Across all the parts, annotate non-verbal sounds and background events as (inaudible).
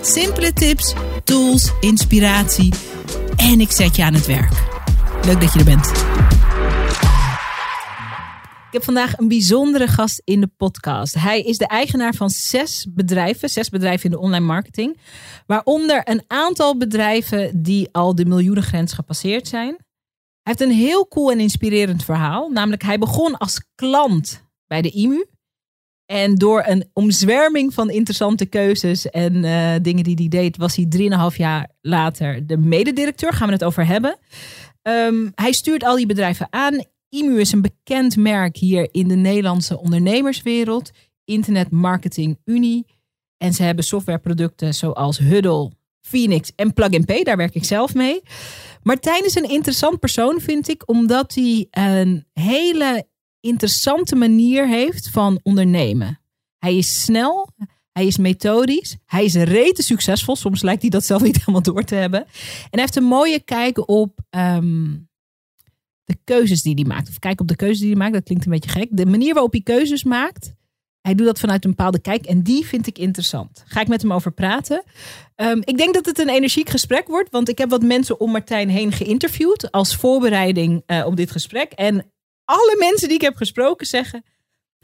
Simpele tips, tools, inspiratie en ik zet je aan het werk. Leuk dat je er bent. Ik heb vandaag een bijzondere gast in de podcast. Hij is de eigenaar van zes bedrijven, zes bedrijven in de online marketing. Waaronder een aantal bedrijven die al de miljoenengrens gepasseerd zijn. Hij heeft een heel cool en inspirerend verhaal. Namelijk, hij begon als klant bij de IMU. En door een omzwerming van interessante keuzes en uh, dingen die hij deed, was hij drieënhalf jaar later de mededirecteur. Gaan we het over hebben. Um, hij stuurt al die bedrijven aan. IMU is een bekend merk hier in de Nederlandse ondernemerswereld. Internet Marketing Unie. En ze hebben softwareproducten zoals Huddle, Phoenix en Plug Pay. Daar werk ik zelf mee. Martijn is een interessant persoon, vind ik, omdat hij een hele interessante manier heeft van ondernemen. Hij is snel, hij is methodisch, hij is rete succesvol. Soms lijkt hij dat zelf niet (laughs) helemaal door te hebben. En hij heeft een mooie kijk op um, de keuzes die hij maakt. Of kijk op de keuzes die hij maakt, dat klinkt een beetje gek. De manier waarop hij keuzes maakt, hij doet dat vanuit een bepaalde kijk en die vind ik interessant. Ga ik met hem over praten. Um, ik denk dat het een energiek gesprek wordt, want ik heb wat mensen om Martijn heen geïnterviewd als voorbereiding uh, op dit gesprek. En alle mensen die ik heb gesproken zeggen,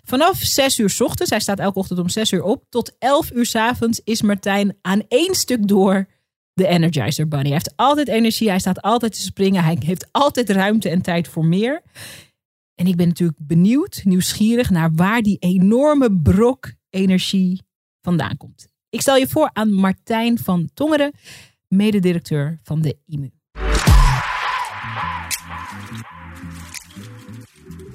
vanaf 6 uur ochtends, hij staat elke ochtend om 6 uur op, tot 11 uur s avonds is Martijn aan één stuk door de Energizer Bunny. Hij heeft altijd energie, hij staat altijd te springen, hij heeft altijd ruimte en tijd voor meer. En ik ben natuurlijk benieuwd, nieuwsgierig naar waar die enorme brok energie vandaan komt. Ik stel je voor aan Martijn van Tongeren, mededirecteur van de IMU.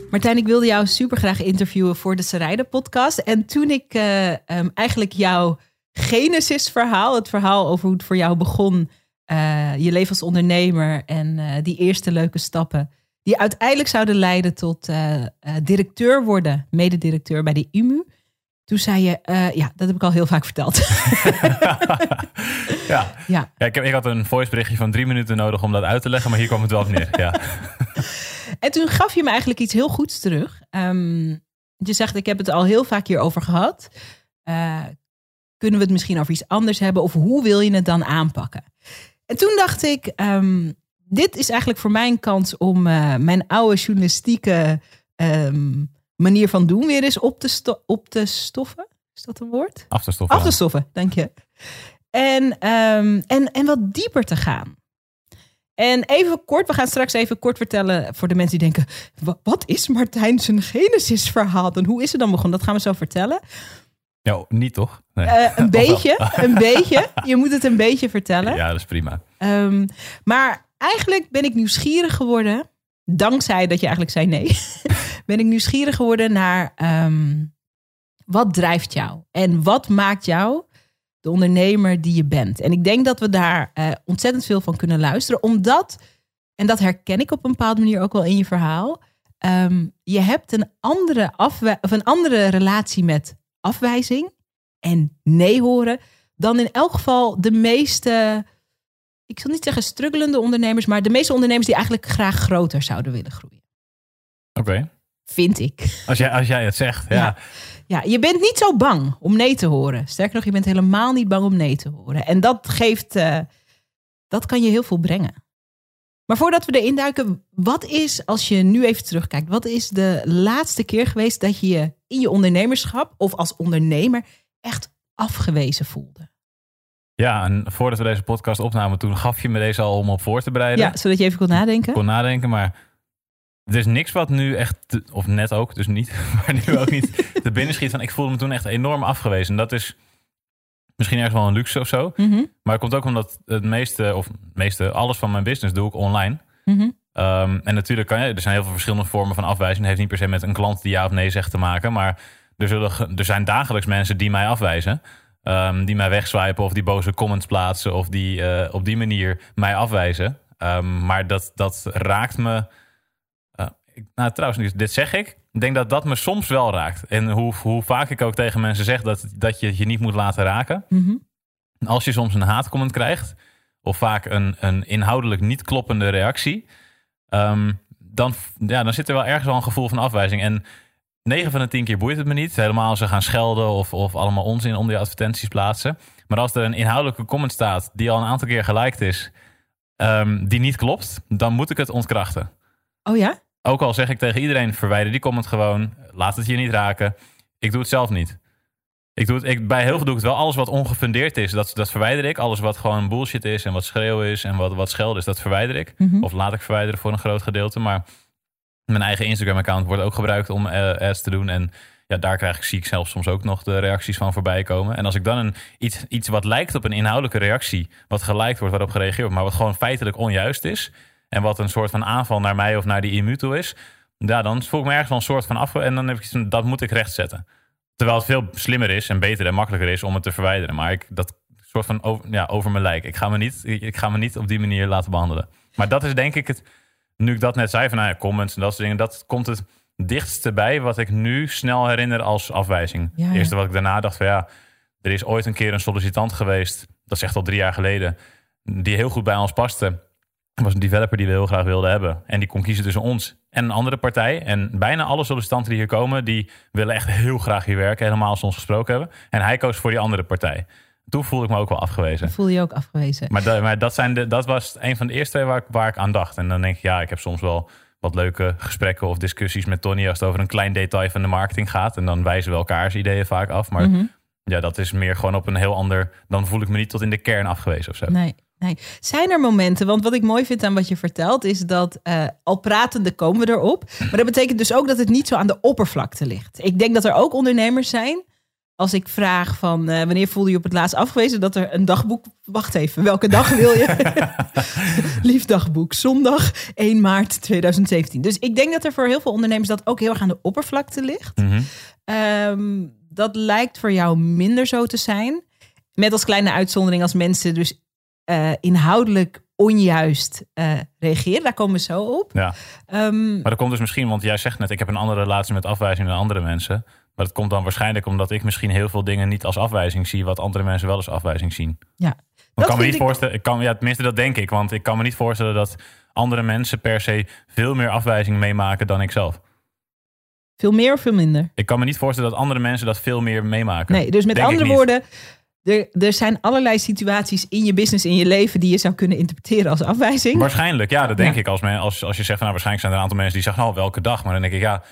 Martijn, ik wilde jou super graag interviewen voor de Sarayda podcast. En toen ik uh, um, eigenlijk jouw Genesis verhaal, het verhaal over hoe het voor jou begon, uh, je leven als ondernemer en uh, die eerste leuke stappen, die uiteindelijk zouden leiden tot directeur worden, mededirecteur bij de IMU. Toen zei je, ja, dat heb ik al heel vaak verteld. (laughs) ja, ja. ja ik, heb, ik had een voiceberichtje van drie minuten nodig om dat uit te leggen, maar hier kwam het wel op neer. Ja. (laughs) En toen gaf je me eigenlijk iets heel goeds terug. Um, je zegt, ik heb het al heel vaak hierover gehad. Uh, kunnen we het misschien over iets anders hebben? Of hoe wil je het dan aanpakken? En toen dacht ik, um, dit is eigenlijk voor mij een kans om uh, mijn oude journalistieke um, manier van doen weer eens op te, op te stoffen. Is dat een woord? Af te stoffen. Af te stoffen, dank je. En, en, en wat dieper te gaan. En even kort, we gaan straks even kort vertellen voor de mensen die denken: wat is Martijn zijn Genesis verhaal? En hoe is het dan begonnen? Dat gaan we zo vertellen. Ja, niet toch? Nee. Uh, een (laughs) beetje, een (laughs) beetje. Je moet het een beetje vertellen. Ja, dat is prima. Um, maar eigenlijk ben ik nieuwsgierig geworden, dankzij dat je eigenlijk zei nee, (laughs) ben ik nieuwsgierig geworden naar um, wat drijft jou en wat maakt jou de ondernemer die je bent. En ik denk dat we daar uh, ontzettend veel van kunnen luisteren, omdat, en dat herken ik op een bepaalde manier ook wel in je verhaal, um, je hebt een andere, afwij- of een andere relatie met afwijzing en nee horen dan in elk geval de meeste, ik zal niet zeggen struggelende ondernemers, maar de meeste ondernemers die eigenlijk graag groter zouden willen groeien. Oké. Okay. Vind ik. Als jij, als jij het zegt, ja. ja. Ja, je bent niet zo bang om nee te horen. Sterker nog, je bent helemaal niet bang om nee te horen. En dat geeft, uh, dat kan je heel veel brengen. Maar voordat we erin duiken, wat is, als je nu even terugkijkt, wat is de laatste keer geweest dat je je in je ondernemerschap of als ondernemer echt afgewezen voelde? Ja, en voordat we deze podcast opnamen, toen gaf je me deze al om op voor te bereiden. Ja, zodat je even kon nadenken. Kon nadenken, maar er is niks wat nu echt, of net ook, dus niet, (laughs) maar nu ook niet, te binnen schiet van ik voelde me toen echt enorm afgewezen. En dat is misschien ergens wel een luxe of zo. Mhm. Maar het komt ook omdat het meeste, of het meeste, alles van mijn business doe ik online. Mhm. Um, en natuurlijk kan je, er zijn heel veel verschillende vormen van afwijzing. Het heeft niet per se met een klant die ja of nee zegt te maken. Maar er, zullen, er zijn dagelijks mensen die mij afwijzen. ehm, die mij wegswipen of die boze comments plaatsen of die eh, op die manier mij afwijzen. Ehm, maar dat, dat raakt me. Nou, trouwens, dit zeg ik. Ik denk dat dat me soms wel raakt. En hoe, hoe vaak ik ook tegen mensen zeg dat, dat je je niet moet laten raken. Als je soms een haatcomment krijgt, of vaak een, een inhoudelijk niet kloppende reactie, ehm, dan, ja, dan zit er wel ergens wel een gevoel van afwijzing. En 9 van de 10 keer boeit het me niet. Helemaal als ze gaan schelden of, of allemaal onzin om die advertenties plaatsen. Maar als er een inhoudelijke comment staat die al een aantal keer geliked is, ehm, die niet klopt, dan moet ik het ontkrachten. Oh ja? Ook al zeg ik tegen iedereen: verwijder die comment gewoon, laat het je niet raken. Ik doe het zelf niet. Ik doe het, ik, bij heel veel doe ik het wel. Alles wat ongefundeerd is, dat, dat verwijder ik. Alles wat gewoon bullshit is en wat schreeuw is en wat, wat scheld is, dat verwijder ik. Mhm. Of laat ik verwijderen voor een groot gedeelte. Maar mijn eigen Instagram-account wordt ook gebruikt om uh, ads te doen. En ja, daar krijg ik, zie ik zelf soms ook nog de reacties van voorbij komen. En als ik dan een, iets, iets wat lijkt op een inhoudelijke reactie, wat geliked wordt, waarop gereageerd wordt, maar wat gewoon feitelijk onjuist is. En wat een soort van aanval naar mij of naar die immuto is. Ja, dan voel ik me ergens wel een soort van af. En dan heb ik dat moet ik rechtzetten. Terwijl het veel slimmer is en beter en makkelijker is om het te verwijderen. Maar ik, dat soort van over, ja, over mijn lijk. Ik ga, me niet, ik ga me niet op die manier laten behandelen. Maar dat is denk ik het, nu ik dat net zei, van nou ja, comments en dat soort dingen. Dat komt het dichtste bij wat ik nu snel herinner als afwijzing. Ja, eerste wat ik daarna dacht van ja, er is ooit een keer een sollicitant geweest. Dat is echt al drie jaar geleden. Die heel goed bij ons paste. Was een developer die we heel graag wilden hebben. En die kon kiezen tussen ons en een andere partij. En bijna alle sollicitanten die hier komen, die willen echt heel graag hier werken. Helemaal als ze ons gesproken hebben. En hij koos voor die andere partij. Toen voelde ik me ook wel afgewezen. Voel je ook afgewezen? Maar, dat, maar dat, zijn de, dat was een van de eerste waar ik, waar ik aan dacht. En dan denk ik, ja, ik heb soms wel wat leuke gesprekken of discussies met Tony als het over een klein detail van de marketing gaat. En dan wijzen we elkaars ideeën vaak af. Maar Mhm. ja, dat is meer gewoon op een heel ander. Dan voel ik me niet tot in de kern afgewezen of zo. Nee, nee. Zijn er momenten, want wat ik mooi vind aan wat je vertelt, is dat eh, al pratende komen we erop. Maar dat betekent dus ook dat het niet zo aan de oppervlakte ligt. Ik denk dat er ook ondernemers zijn. Als ik vraag van eh, wanneer voelde je op het laatst afgewezen, dat er een dagboek. Wacht even, welke dag wil je? (laughs) Lief dagboek, zondag 1 maart 2017. Dus ik denk dat er voor heel veel ondernemers dat ook heel erg aan de oppervlakte ligt. Mhm. Ehm, dat lijkt voor jou minder zo te zijn. Met als kleine uitzondering als mensen dus eh, inhoudelijk onjuist eh, reageren. Daar komen we zo op. Ja. Ehm, Maar dat komt dus misschien, want jij zegt net, ik heb een andere relatie met afwijzing dan andere mensen. Maar dat komt dan waarschijnlijk omdat ik misschien heel veel dingen niet als afwijzing zie, wat andere mensen wel als afwijzing zien. ja. Ik kan me niet ik- voorstellen, ik kan, ja, tenminste dat denk ik, want ik kan me niet voorstellen dat andere mensen per se veel meer afwijzing meemaken dan ik zelf. Veel meer of veel minder? Ik kan me niet voorstellen dat andere mensen dat veel meer meemaken. Nee, dus met Denk andere woorden, er, er zijn allerlei situaties in je business, in je leven, die je zou kunnen interpreteren als afwijzing. Waarschijnlijk, ja, dat denk Ja. ik. Als, men, als, als je zegt, van, nou, waarschijnlijk zijn er een aantal mensen die zeggen, nou, welke dag? Maar dan denk ik, ja,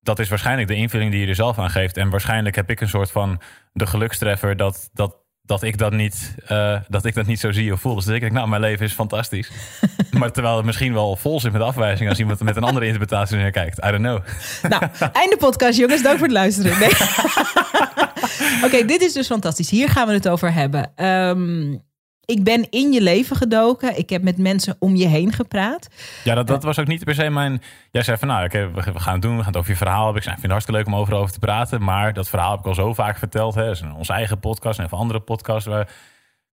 dat is waarschijnlijk de invulling die je er zelf aan geeft. En waarschijnlijk heb ik een soort van de gelukstreffer dat, dat, dat, ik, dat, niet, eh, dat ik dat niet zo zie of voel. Dus denk ik, nou, mijn leven is fantastisch. (laughs) maar terwijl het misschien wel vol zit met afwijzing als iemand met een andere interpretatie naar kijkt. I don't know. Nou, einde podcast, jongens. Dank voor het luisteren. Nee. (laughs) Oké, dit is dus fantastisch. Hier gaan we het over hebben. Ehm, ik ben in je leven gedoken. Ik heb met mensen om je heen gepraat. Ja, dat, dat was ook niet per se mijn... Jij zei van, nou, oké, we, we gaan het doen. We gaan het over je verhaal hebben. Ik zei, ik vind het hartstikke leuk om over, over te praten. Maar dat verhaal heb ik al zo vaak verteld. Hè. Dat is in onze eigen podcast en van andere podcasts. Waar,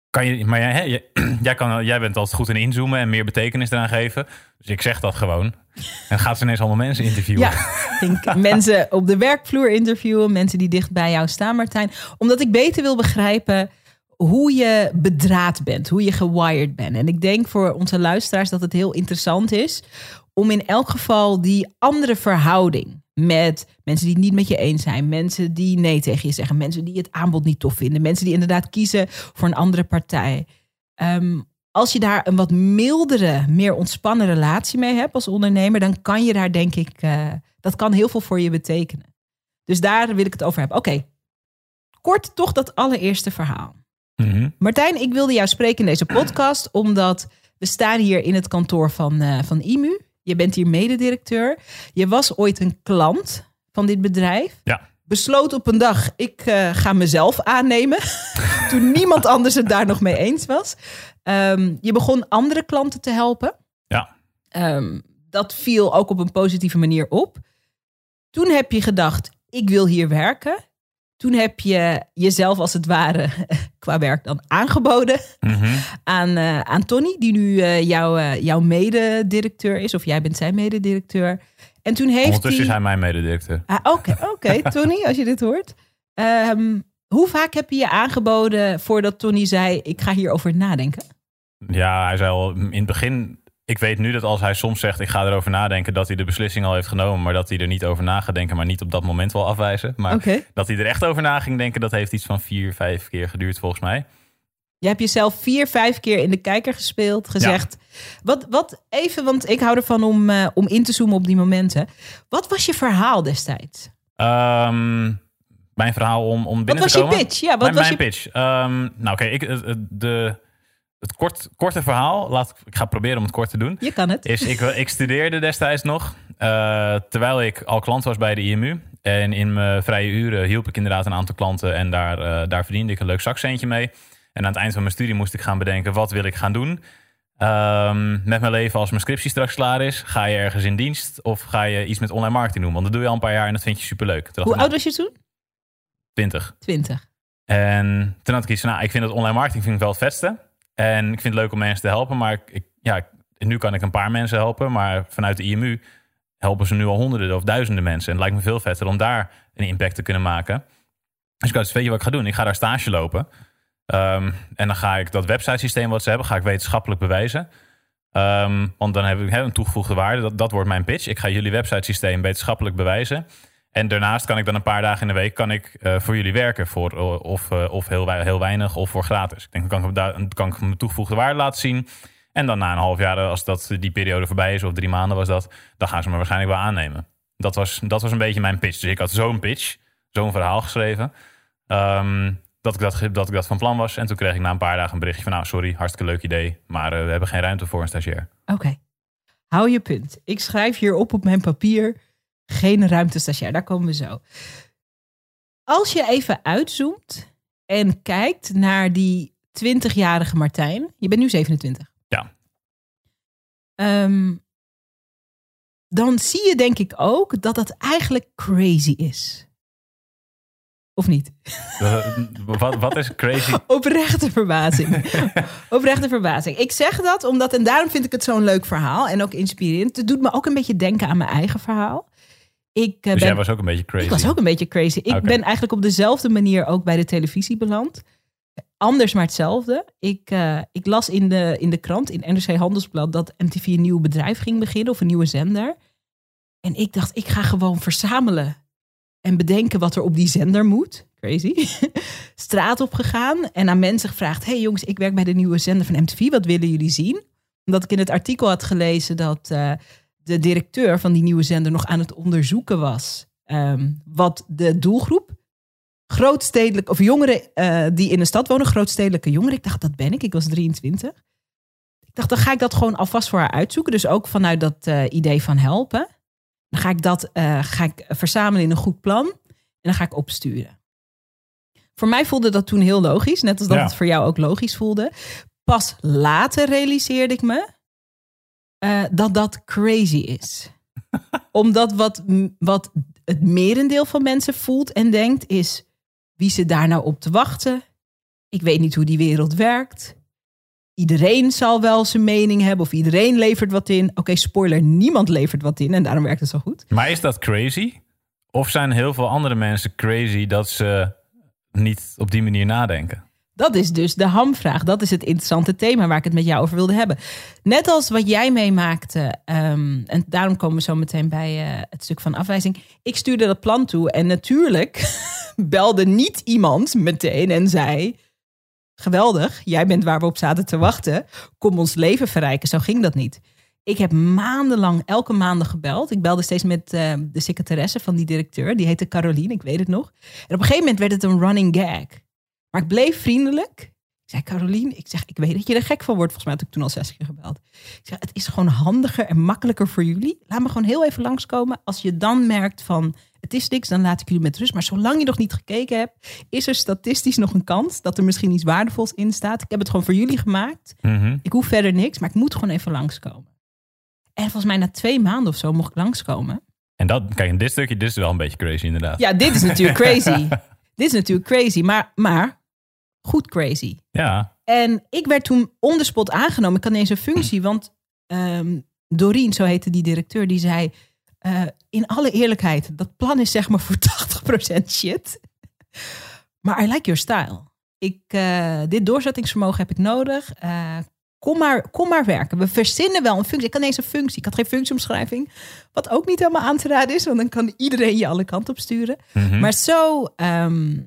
kan je, maar jij, hè, jij, (clears throat) jij, kan, jij bent altijd goed in inzoomen en meer betekenis eraan geven. Dus ik zeg dat gewoon. En gaat ze ineens allemaal mensen interviewen. Ja, ik denk (laughs) mensen op de werkvloer interviewen. Mensen die dicht bij jou staan, Martijn. Omdat ik beter wil begrijpen hoe je bedraad bent. Hoe je gewired bent. En ik denk voor onze luisteraars dat het heel interessant is... om in elk geval die andere verhouding... met mensen die het niet met je eens zijn... mensen die nee tegen je zeggen... mensen die het aanbod niet tof vinden... mensen die inderdaad kiezen voor een andere partij... Ehm, als je daar een wat mildere, meer ontspannen relatie mee hebt als ondernemer, dan kan je daar denk ik, eh, dat kan heel veel voor je betekenen. Dus daar wil ik het over hebben. Oké, kort toch dat allereerste verhaal. Mhm. Martijn, ik wilde jou spreken in deze podcast, omdat we staan hier in het kantoor van, eh, van IMU. Je bent hier mededirecteur. Je was ooit een klant van dit bedrijf. Ja. Besloot op een dag, ik eh, ga mezelf aannemen. (laughs) Toen niemand anders het daar nog mee eens was. Ehm, je begon andere klanten te helpen. Ja. Ehm, dat viel ook op een positieve manier op. Toen heb je gedacht, ik wil hier werken. Toen heb je jezelf als het ware (laughs) qua werk dan aangeboden Mhm. aan, eh, aan Tony, die nu eh, jouw, jouw mededirecteur is. Of jij bent zijn mededirecteur. En toen heeft Ondertussen is hij... mijn mededirecteur. Ah, Oké, (laughs) oké, Tony, als je dit hoort. Ehm, hoe vaak heb je je aangeboden voordat Tony zei: Ik ga hierover nadenken? Ja, hij zei al in het begin. Ik weet nu dat als hij soms zegt: Ik ga erover nadenken, dat hij de beslissing al heeft genomen. Maar dat hij er niet over na gaat denken, maar niet op dat moment wel afwijzen. Maar dat hij er echt over na ging denken, dat heeft iets van vier, vijf keer geduurd volgens mij. Je hebt jezelf vier, vijf keer in de kijker gespeeld, gezegd. Wat, wat even, want ik hou ervan om, eh, om in te zoomen op die momenten. Wat was je verhaal destijds? Ehm, mijn verhaal om, om Wat binnen was te je komen. pitch? Ja, wat mijn, was mijn je pitch. Ehm, nou, oké, ik de het kort, korte verhaal. Laat, ik- ga proberen om het kort te doen. Je kan het. Is ik, (laughs) ik studeerde destijds nog. eh, terwijl ik al klant was bij de IMU. En in mijn vrije uren hielp ik inderdaad een aantal klanten. En daar, eh, daar verdiende ik een leuk zakcentje mee. En aan het eind van mijn studie moest ik gaan bedenken: wat wil ik gaan doen? Ehm, met mijn leven als mijn scriptie straks klaar is. Ga je ergens in dienst of ga je iets met online marketing doen? Want dat doe je al een paar jaar en dat vind je superleuk. Toen Hoe oud nou, was je toen? 20. Twintig. En toen had ik iets van, nou, ik vind dat online marketing vind ik wel het vetste. En ik vind het leuk om mensen te helpen. Maar ik, ja, nu kan ik een paar mensen helpen. Maar vanuit de IMU helpen ze nu al honderden of duizenden mensen. En het lijkt me veel vetter om daar een impact te kunnen maken. Dus ik had, weet je wat ik ga doen? Ik ga daar stage lopen. Ehm, en dan ga ik dat websitesysteem wat ze hebben, ga ik wetenschappelijk bewijzen. Ehm, want dan heb ik een toegevoegde waarde. Dat, dat wordt mijn pitch. Ik ga jullie websitesysteem wetenschappelijk bewijzen. En daarnaast kan ik dan een paar dagen in de week kan ik, eh, voor jullie werken. Voor, eh, of of, of heel, wei- heel weinig of voor gratis. Ik denk, dan kan ik, kan ik mijn toegevoegde waarde laten zien. En dan na een half jaar, als dat, die periode voorbij is, of drie maanden was dat, dan gaan ze me waarschijnlijk wel aannemen. Dat was, dat was een beetje mijn pitch. Dus ik had zo'n pitch, zo'n verhaal geschreven. ehm, dat, ik dat, dat ik dat van plan was. En toen kreeg ik na een paar dagen een berichtje van... nou, sorry, hartstikke leuk idee... maar eh, we hebben geen ruimte voor een stagiair. Oké. Hou je punt. Ik schrijf hier op op mijn papier. Geen ruimte stagiair. Daar komen we zo. Als je even uitzoomt en kijkt naar die 20-jarige Martijn. Je bent nu 27. Ja. Ehm, dan zie je denk ik ook dat dat eigenlijk crazy is. Of niet? Eh, wat, wat is crazy? (laughs) Oprechte verbazing. (laughs) Oprechte verbazing. Ik zeg dat omdat, en daarom vind ik het zo'n leuk verhaal en ook inspirerend. Het doet me ook een beetje denken aan mijn eigen verhaal. Ik, eh, Dus ben, jij was ook een beetje crazy. ik was ook een beetje crazy. Ik ben eigenlijk op dezelfde manier ook bij de televisie beland. Anders, maar hetzelfde. Ik, eh, ik las in de, in de krant, in NRC Handelsblad, dat MTV een nieuw bedrijf ging beginnen of een nieuwe zender. En ik dacht, ik ga gewoon verzamelen en bedenken wat er op die zender moet. Crazy. (laughs) Straat op gegaan en aan mensen gevraagd: Hey jongens, ik werk bij de nieuwe zender van MTV. Wat willen jullie zien? Omdat ik in het artikel had gelezen dat eh, de directeur van die nieuwe zender nog aan het onderzoeken was. ehm, wat de doelgroep, grootstedelijk of jongeren eh, die in een stad wonen, grootstedelijke jongeren. Ik dacht, dat ben ik. Ik was 23. Ik dacht, dan ga ik dat gewoon alvast voor haar uitzoeken. Dus ook vanuit dat eh, idee van helpen. Dan ga ik dat eh, ga ik verzamelen in een goed plan. En dan ga ik opsturen. Voor mij voelde dat toen heel logisch. Net als dat Ja. het voor jou ook logisch voelde. Pas later realiseerde ik me eh, dat dat crazy is. (laughs) Omdat wat, wat het merendeel van mensen voelt en denkt is... wie ze daar nou op te wachten? Ik weet niet hoe die wereld werkt. Iedereen zal wel zijn mening hebben of iedereen levert wat in. Oké, spoiler, niemand levert wat in en daarom werkt het zo goed. Maar is dat crazy? Of zijn heel veel andere mensen crazy dat ze niet op die manier nadenken? Dat is dus de hamvraag. Dat is het interessante thema waar ik het met jou over wilde hebben. Net als wat jij meemaakte, ehm, en daarom komen we zo meteen bij eh, het stuk van afwijzing. Ik stuurde dat plan toe en natuurlijk (laughs) belde niet iemand meteen en zei: Geweldig, jij bent waar we op zaten te wachten. Kom ons leven verrijken. Zo ging dat niet. Ik heb maandenlang elke maandag gebeld. Ik belde steeds met eh, de secretaresse van die directeur. Die heette Caroline, ik weet het nog. En op een gegeven moment werd het een running gag. Maar ik bleef vriendelijk. Ik zei, Caroline, ik zeg, ik weet dat je er gek van wordt. Volgens mij had ik toen al zes keer gebeld. Ik zeg, het is gewoon handiger en makkelijker voor jullie. Laat me gewoon heel even langskomen. Als je dan merkt van, het is niks, dan laat ik jullie met rust. Maar zolang je nog niet gekeken hebt, is er statistisch nog een kans dat er misschien iets waardevols in staat. Ik heb het gewoon voor jullie gemaakt. Mhm. Ik hoef verder niks, maar ik moet gewoon even langskomen. En volgens mij na twee maanden of zo mocht ik langskomen. En dat, kijk, in dit stukje, dit is wel een beetje crazy inderdaad. Ja, dit is natuurlijk (laughs) crazy. dit is natuurlijk crazy, maar, maar goed crazy. Ja, En ik werd toen on the spot aangenomen. Ik had ineens een functie, want ehm Doreen, zo heette die directeur, die zei... eh, in alle eerlijkheid, dat plan is zeg maar voor 80% shit. Maar I like your style. Ik, eh, dit doorzettingsvermogen heb ik nodig. Eh, kom, maar, kom maar werken. We verzinnen wel een functie. Ik had ineens een functie. Ik had geen functieomschrijving. Wat ook niet helemaal aan te raden is, want dan kan iedereen je alle kanten op sturen. Mhm. Maar zo, ehm,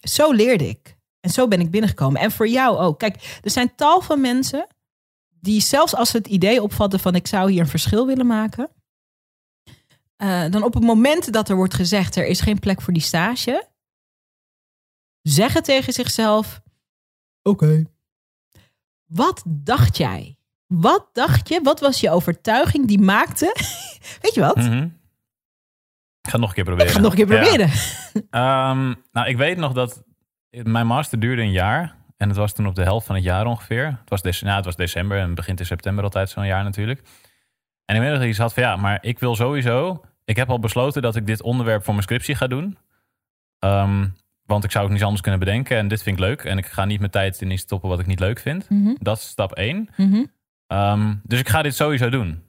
zo leerde ik. En zo ben ik binnengekomen. En voor jou ook. Kijk, er zijn tal van mensen die zelfs als ze het idee opvatten van ik zou hier een verschil willen maken. eh, dan op het moment dat er wordt gezegd er is geen plek voor die stage. Zeggen tegen zichzelf. Oké. Wat dacht jij? Wat dacht je? Wat was je overtuiging die maakte? (laughs) Weet je wat? Mhm. Ik ga het nog een keer proberen. Ik ga het nog een keer Ja. proberen. Ehm, nou, ik weet nog dat mijn master duurde een jaar. En het was toen op de helft van het jaar ongeveer. Het was, dec- nou, het was december en begint in september altijd zo'n jaar natuurlijk. En ik iets had van ja, maar ik wil sowieso... Ik heb al besloten dat ik dit onderwerp voor mijn scriptie ga doen. Ehm, want ik zou ook niets anders kunnen bedenken. En dit vind ik leuk. En ik ga niet mijn tijd in iets stoppen wat ik niet leuk vind. Mhm, Dat is stap één. mhm. Ehm, dus ik ga dit sowieso doen.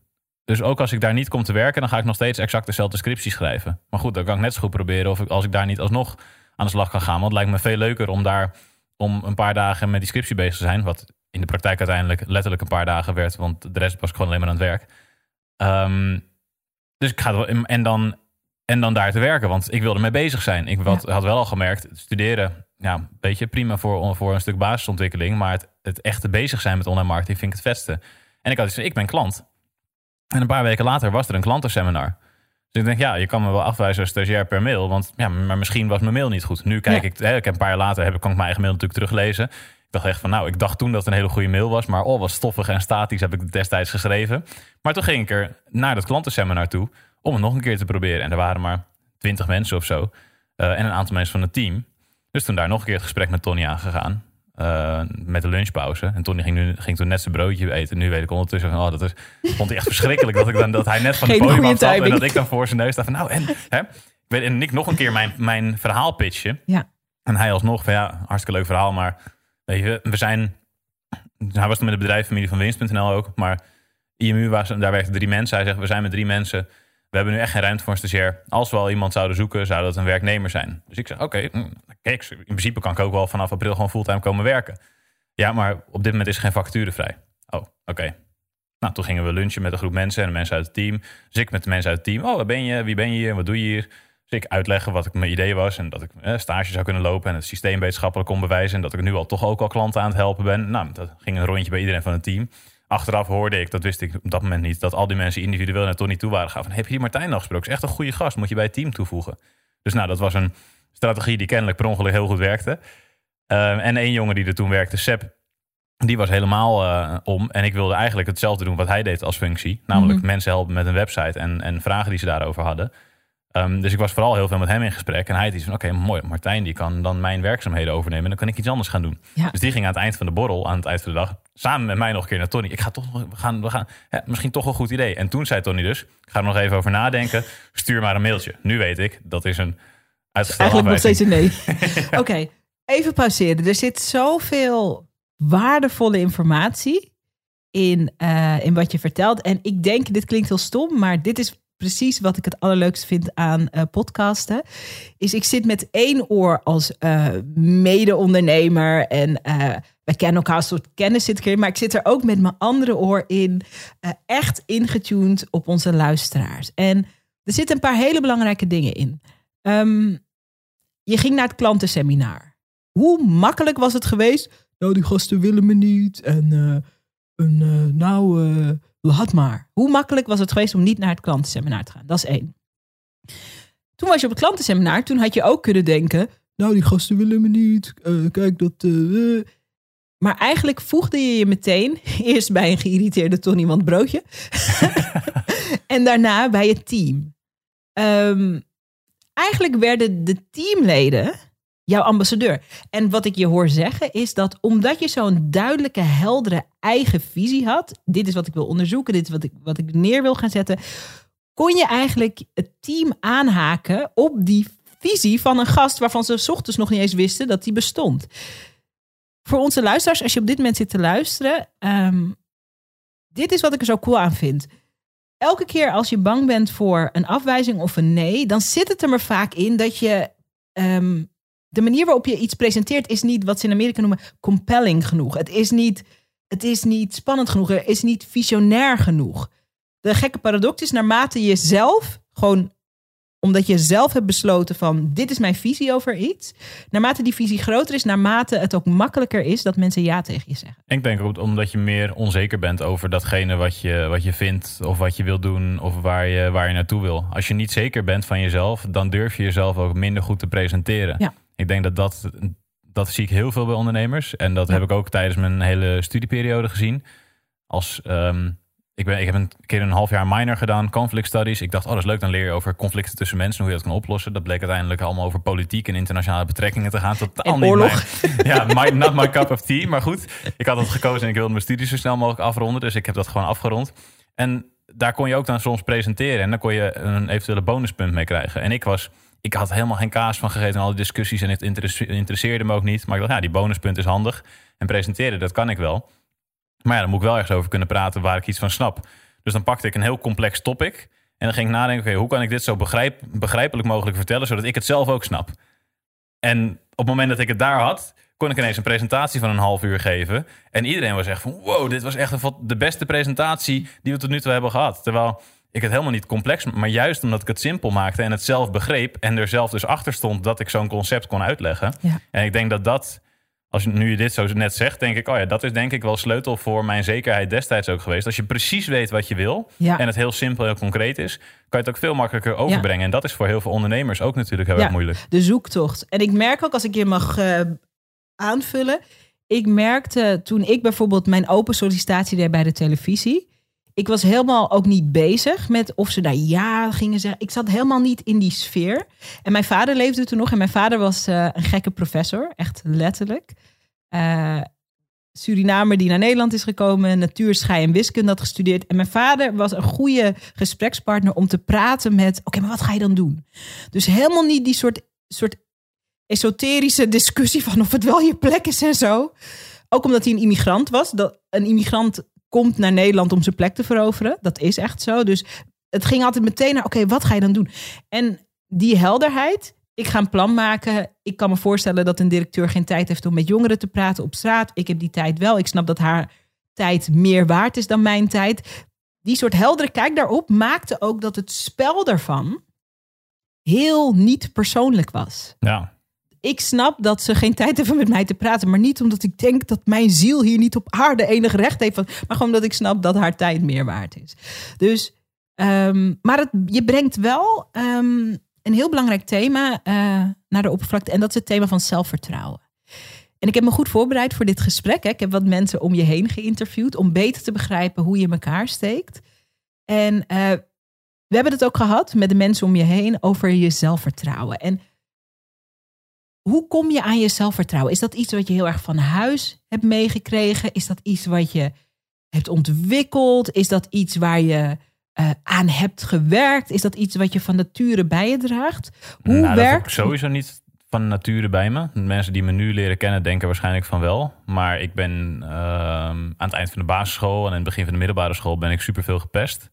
Dus ook als ik daar niet kom te werken, dan ga ik nog steeds exact dezelfde scriptie schrijven. Maar goed, dan kan ik net zo goed proberen of ik, als ik daar niet alsnog aan de slag kan gaan. Want het lijkt me veel leuker om daar om een paar dagen met die scriptie bezig te zijn. Wat in de praktijk uiteindelijk letterlijk een paar dagen werd, want de rest was ik gewoon alleen maar aan het werk. Ehm, dus ik ga wel- en dan, en dan daar te werken, want ik wilde mee bezig zijn. Ik had, had wel al gemerkt, studeren, ja, een beetje prima voor, voor een stuk basisontwikkeling. Maar het, het echte bezig zijn met online marketing vind ik het vetste. En ik had iets van, ik ben klant. En een paar weken later was er een klantenseminar. Dus ik denk, ja, je kan me wel afwijzen als stagiair per mail. Want ja, maar misschien was mijn mail niet goed. Nu kijk Ja. ik, hè, ik heb een paar jaar later heb, ik- kan ik mijn eigen mail natuurlijk teruglezen. Ik dacht echt van, nou, ik dacht toen dat het een hele goede mail was. Maar oh, wat stoffig en statisch heb ik destijds geschreven. Maar toen ging ik er naar dat klantenseminar toe om het nog een keer te proberen. En er waren maar twintig mensen of zo. eh, en een aantal mensen van het team. Dus toen daar nog een keer het gesprek met Tony aangegaan. Eh, met de lunchpauze. En Tony ging, nu, ging toen net zijn broodje eten. Nu weet ik ondertussen van, oh, dat is, vond hij echt verschrikkelijk dat, ik dan, dat hij net van het Geen podium goede af zat. En dat ik dan voor zijn neus dacht van, nou, en, hè? Ik weet, en ik nog een keer mijn, mijn verhaal pitchen. Ja. En hij alsnog van, ja, hartstikke leuk verhaal, maar weet je, we zijn... Hij was toen met de bedrijfsfamilie van Winst.nl ook, maar IMU, was, daar werkten drie mensen. Hij zegt, we zijn met drie mensen. We hebben nu echt geen ruimte voor een stagiair. Als we al iemand zouden zoeken, zou dat een werknemer zijn. Dus ik zeg, oké, mm, kijk, in principe kan ik ook wel vanaf april gewoon fulltime komen werken. Ja, maar op dit moment is er geen vacature vrij. Oh, oké. Nou, toen gingen we lunchen met een groep mensen en de mensen uit het team. Dus ik met de mensen uit het team. Oh, waar ben je? Wie ben je hier? Wat doe je hier? Dus ik uitleggen wat ik mijn idee was. En dat ik eh, stage zou kunnen lopen. En het systeem wetenschappelijk kon bewijzen. En dat ik nu al toch ook al klanten aan het helpen ben. Nou, dat ging een rondje bij iedereen van het team. Achteraf hoorde ik, dat wist ik op dat moment niet, dat al die mensen individueel naar Tony toe waren gegaan. Van, heb je hier Martijn nog gesproken? Is echt een goede gast, moet je bij het team toevoegen. Dus nou, dat was een strategie die kennelijk per ongeluk heel goed werkte. Ehm, en één jongen die er toen werkte, Seb, die was helemaal eh, om. En ik wilde eigenlijk hetzelfde doen wat hij deed als functie. Namelijk Mhm. mensen helpen met een website en, en vragen die ze daarover hadden. Ehm, dus ik was vooral heel veel met hem in gesprek. En hij had iets van, oké, mooi, Martijn die kan dan mijn werkzaamheden overnemen. En dan kan ik iets anders gaan doen. Ja. Dus die ging aan het eind van de borrel, aan het eind van de dag... samen met mij nog een keer naar Tony. Ik ga toch, nog- we gaan, we gaan, ja, misschien toch een goed idee. En toen zei Tony dus, ik ga er nog even over nadenken. (laughs) Stuur maar een mailtje. Nu weet ik, dat is een uitgestelde Eigenlijk nog steeds een nee. (laughs) (laughs) Oké, even pauzeren. Er zit zoveel waardevolle informatie in, eh, in wat je vertelt. En ik denk, dit klinkt heel stom, maar dit is precies wat ik het allerleukste vind aan eh, podcasten. Is ik zit met één oor als eh, mede-ondernemer en eh, wij kennen elkaar soort kennis zit ik maar ik zit er ook met mijn andere oor in, echt ingetuned op onze luisteraars. En er zitten een paar hele belangrijke dingen in. Ehm, je ging naar het klantenseminar. Hoe makkelijk was het geweest? Nou, die gasten willen me niet. En, en nou, laat maar. Hoe makkelijk was het geweest om niet naar het klantenseminar te gaan? Dat is één. Toen was je op het klantenseminar. Toen had je ook kunnen denken... Nou, die gasten willen me niet. Eh, kijk, dat... eh, eh. Maar eigenlijk voegde je je meteen... (laughs) Eerst bij een geïrriteerde Tony want broodje. (laughs) (laughs) en daarna bij het team. Ehm, eigenlijk werden de teamleden jouw ambassadeur. En wat ik je hoor zeggen is dat omdat je zo'n duidelijke, heldere eigen visie had, dit is wat ik wil onderzoeken, dit is wat ik, wat ik neer wil gaan zetten, kon je eigenlijk het team aanhaken op die visie van een gast waarvan ze 's ochtends nog niet eens wisten dat die bestond. Voor onze luisteraars, als je op dit moment zit te luisteren, ehm, dit is wat ik er zo cool aan vind. Elke keer als je bang bent voor een afwijzing of een nee, dan zit het er maar vaak in dat je ehm, de manier waarop je iets presenteert is niet wat ze in Amerika noemen compelling genoeg. Het is niet, het is niet spannend genoeg. Het is niet visionair genoeg. De gekke paradox is naarmate je zelf gewoon omdat je zelf hebt besloten van dit is mijn visie over iets. Naarmate die visie groter is, naarmate het ook makkelijker is dat mensen ja tegen je zeggen. Ik denk ook omdat je meer onzeker bent over datgene wat je, wat je vindt of wat je wil doen of waar je, waar je naartoe wil. Als je niet zeker bent van jezelf, dan durf je jezelf ook minder goed te presenteren. Ja. Ik denk dat dat, dat zie ik heel veel bij ondernemers. En dat heb ik ook tijdens mijn hele studieperiode gezien. Als, ehm, ik, ben, ik heb een keer een half jaar minor gedaan, conflict studies. Ik dacht, oh dat is leuk, dan leer je over conflicten tussen mensen, hoe je dat kan oplossen. Dat bleek uiteindelijk allemaal over politiek en internationale betrekkingen te gaan. Totaal niet oorlog. mijn- ja, my, not my cup of tea. Maar goed, ik had het gekozen en ik wilde mijn studie zo snel mogelijk afronden. Dus ik heb dat gewoon afgerond. En daar kon je ook dan soms presenteren. En dan kon je een eventuele bonuspunt mee krijgen. En ik was... Ik had helemaal geen kaas van gegeten in alle discussies. En het interesse- interesseerde me ook niet. Maar ik dacht, ja, die bonuspunt is handig. En presenteren, dat kan ik wel. Maar ja, dan moet ik wel ergens over kunnen praten waar ik iets van snap. Dus dan pakte ik een heel complex topic. En dan ging ik nadenken, oké, hoe kan ik dit zo begrijp, begrijpelijk mogelijk vertellen... zodat ik het zelf ook snap. En op het moment dat ik het daar had, kon ik ineens een presentatie van een half uur geven. En iedereen was echt van, wow, dit was echt de beste presentatie die we tot nu toe hebben gehad. Terwijl ik het helemaal niet complex, maar juist omdat ik het simpel maakte en het zelf begreep en er zelf dus achter stond dat ik zo'n concept kon uitleggen. Ja. En ik denk dat dat, als je nu je dit zo net zegt, denk ik, oh ja, dat is denk ik wel sleutel voor mijn zekerheid destijds ook geweest. Als je precies weet wat je wil Ja. en het heel simpel en concreet is, kan je het ook veel makkelijker overbrengen. En dat is voor heel veel ondernemers ook natuurlijk heel Ja. erg moeilijk. de zoektocht. En ik merk ook, als ik je mag eh, aanvullen. Ik merkte toen ik bijvoorbeeld mijn open sollicitatie deed bij de televisie. Ik was helemaal ook niet bezig met of ze daar ja gingen zeggen. Ik zat helemaal niet in die sfeer. En mijn vader leefde toen nog. En mijn vader was eh, een gekke professor. Echt letterlijk. Eh, Surinamer die naar Nederland is gekomen. Natuur, schei en wiskunde had gestudeerd. En mijn vader was een goede gesprekspartner om te praten met... Oké, maar wat ga je dan doen? Dus helemaal niet die soort, soort esoterische discussie van of het wel je plek is en zo. Ook omdat hij een immigrant was. Dat een immigrant komt naar Nederland om zijn plek te veroveren. Dat is echt zo. Dus het ging altijd meteen naar, oké, wat ga je dan doen? En die helderheid, ik ga een plan maken. Ik kan me voorstellen dat een directeur geen tijd heeft om met jongeren te praten op straat. Ik heb die tijd wel. Ik snap dat haar tijd meer waard is dan mijn tijd. Die soort heldere kijk daarop maakte ook dat het spel daarvan heel niet persoonlijk was. Ja, Ik snap dat ze geen tijd hebben met mij te praten, maar niet omdat ik denk dat mijn ziel hier niet op aarde enig recht heeft, maar gewoon omdat ik snap dat haar tijd meer waard is. Dus, ehm, maar het, je brengt wel ehm, een heel belangrijk thema eh, naar de oppervlakte en dat is het thema van zelfvertrouwen. En ik heb me goed voorbereid voor dit gesprek. Ik heb wat mensen om je heen geïnterviewd om beter te begrijpen hoe je in elkaar steekt. En eh, we hebben het ook gehad met de mensen om je heen over je zelfvertrouwen. En hoe kom je aan je zelfvertrouwen? Is dat iets wat je heel erg van huis hebt meegekregen? Is dat iets wat je hebt ontwikkeld? Is dat iets waar je eh, aan hebt gewerkt? Is dat iets wat je van nature bij je draagt? Hoe nou, dat heb ik werkt sowieso niet van nature bij me. Mensen die me nu leren kennen denken waarschijnlijk van wel. Maar ik ben ehm, aan het eind van de basisschool en in het begin van de middelbare school ben ik superveel gepest.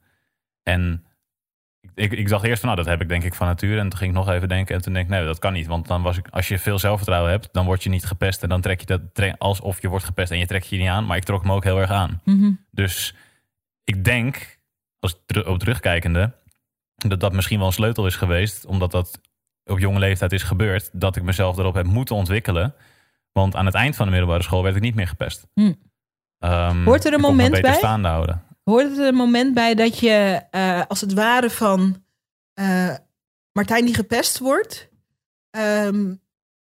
En ik, ik dacht eerst van, nou, dat heb ik denk ik van nature. En toen ging ik nog even denken en toen denk ik, nee, dat kan niet. Want dan was ik, als je veel zelfvertrouwen hebt, dan word je niet gepest. En dan trek je dat alsof je wordt gepest en je trekt je niet aan. Maar ik trok me ook heel erg aan. Mhm. Dus ik denk, als op terugkijkende, dat dat misschien wel een sleutel is geweest, omdat dat op jonge leeftijd is gebeurd, dat ik mezelf erop heb moeten ontwikkelen. Want aan het eind van de middelbare school werd ik niet meer gepest. Ehm, Hoort er een moment bij? staande houden. Hoort er een moment bij dat je eh, als het ware van eh, Martijn die gepest wordt, ehm,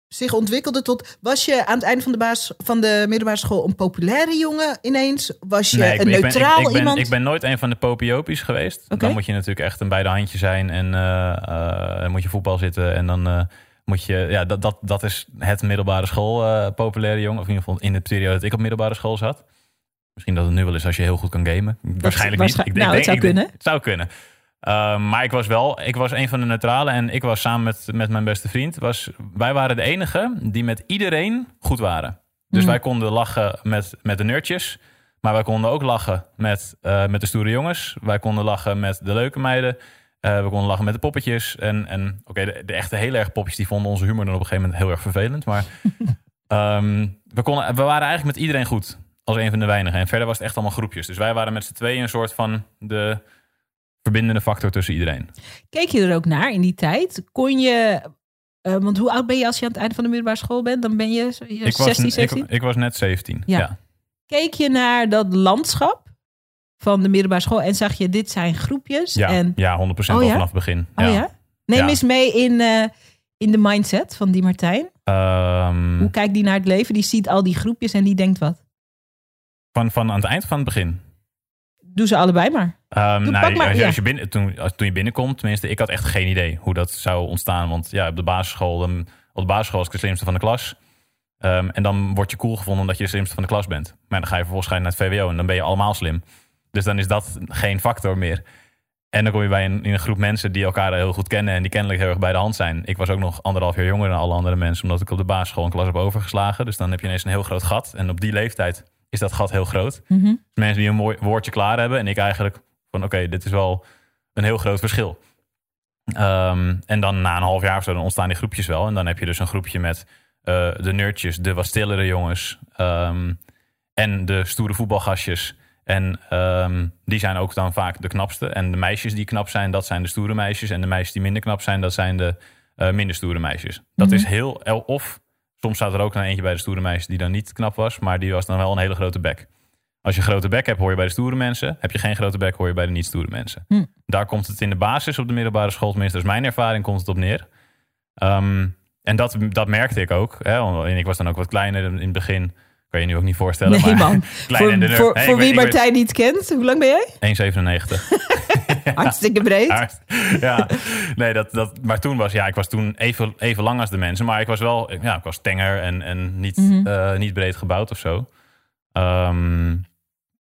zich ontwikkelde tot. Was je aan het einde van de, baas, van de middelbare school een populaire jongen ineens? Was je Nee, een ben- ik ben- neutraal ik, ik ben, iemand? Ik ben nooit een van de popiopies geweest. Dan moet je natuurlijk echt een beide handje zijn en eh, dan moet je voetbal zitten en dan moet je, ja, dat, dat, dat is het middelbare school eh, populaire jongen. Of in ieder geval in de periode dat ik op middelbare school zat. Misschien dat het nu wel is als je heel goed kan gamen. Waarschijnlijk waarsch- niet. Ik nou, het zou ik kunnen. Het zou kunnen. Ehm, maar ik was wel, ik was een van de neutralen en ik was samen met, met mijn beste vriend. Was, wij waren de enige die met iedereen goed waren. Dus Mhm. wij konden lachen met, met de nerdjes. Maar wij konden ook lachen met, eh, met de stoere jongens. Wij konden lachen met de leuke meiden. Eh, we konden lachen met de poppetjes. En, en oké, de, de echte heel erg popjes die vonden onze humor dan op een gegeven moment heel erg vervelend. Maar (laughs) ehm, we, konden, we waren eigenlijk met iedereen goed. Als een van de weinigen. En verder was het echt allemaal groepjes. Dus wij waren met z'n tweeën een soort van de verbindende factor tussen iedereen. Keek je er ook naar in die tijd? Kon je, eh, want hoe oud ben je als je aan het einde van de middelbare school bent? Dan ben je, je Ik was, 16, ik, 17? ik was net 17. Ja. Ja. Keek je naar dat landschap van de middelbare school en zag je dit zijn groepjes? Ja, en, ja 100% Oh, al ja? vanaf het begin. oh ja? Neem eens mee in, eh, in de mindset van die Martijn. Ehm, Hoe kijkt die naar het leven? Die ziet al die groepjes en die denkt wat? Van, van aan het eind van het begin. Doe ze allebei maar. Doe, nou, maar, als je, ja. als je binnen, toen, als, toen je binnenkomt, tenminste, ik had echt geen idee hoe dat zou ontstaan. Want ja, op de basisschool, ehm, op de basisschool was ik de slimste van de klas. Ehm, en dan word je cool gevonden omdat je de slimste van de klas bent. Maar dan ga je vervolgens naar het VWO en dan ben je allemaal slim. Dus dan is dat geen factor meer. En dan kom je bij een, in een groep mensen die elkaar heel goed kennen en die kennelijk heel erg bij de hand zijn. Ik was ook nog anderhalf jaar jonger dan alle andere mensen, omdat ik op de basisschool een klas heb overgeslagen. Dus dan heb je ineens een heel groot gat. En op die leeftijd is dat gat heel groot. Mhm. Mensen die een mooi woordje klaar hebben. En ik eigenlijk van oké, dit is wel een heel groot verschil. Ehm, en dan na een half jaar of zo, dan ontstaan die groepjes wel. En dan heb je dus een groepje met eh, de nerdjes, de wat stillere jongens. ehm, en de stoere voetbalgastjes. En ehm, die zijn ook dan vaak de knapste. En de meisjes die knap zijn, dat zijn de stoere meisjes. En de meisjes die minder knap zijn, dat zijn de eh, minder stoere meisjes. Dat Mhm. is heel... Of soms staat er ook dan eentje bij de stoere meisjes die dan niet knap was. Maar die was dan wel een hele grote bek. Als je een grote bek hebt, hoor je bij de stoere mensen. Heb je geen grote bek, hoor je bij de niet stoere mensen. Hm. Daar komt het in de basis op de middelbare school, tenminste, dat is mijn ervaring, komt het op neer. Ehm, en dat, dat merkte ik ook. Hè, want ik was dan ook wat kleiner in het begin. Kan je je nu ook niet voorstellen. Nee maar man. (laughs) klein voor en de voor, wie weet- Martijn niet kent, hoe lang ben jij? (laughs) weet- 1,97. (laughs) Hartstikke breed. Ja, nee, dat, dat, maar toen was, ja, ik was toen even, even lang als de mensen. Maar ik was wel, ja, ik was tenger en, en niet, Mhm. eh, niet breed gebouwd of zo. Ehm,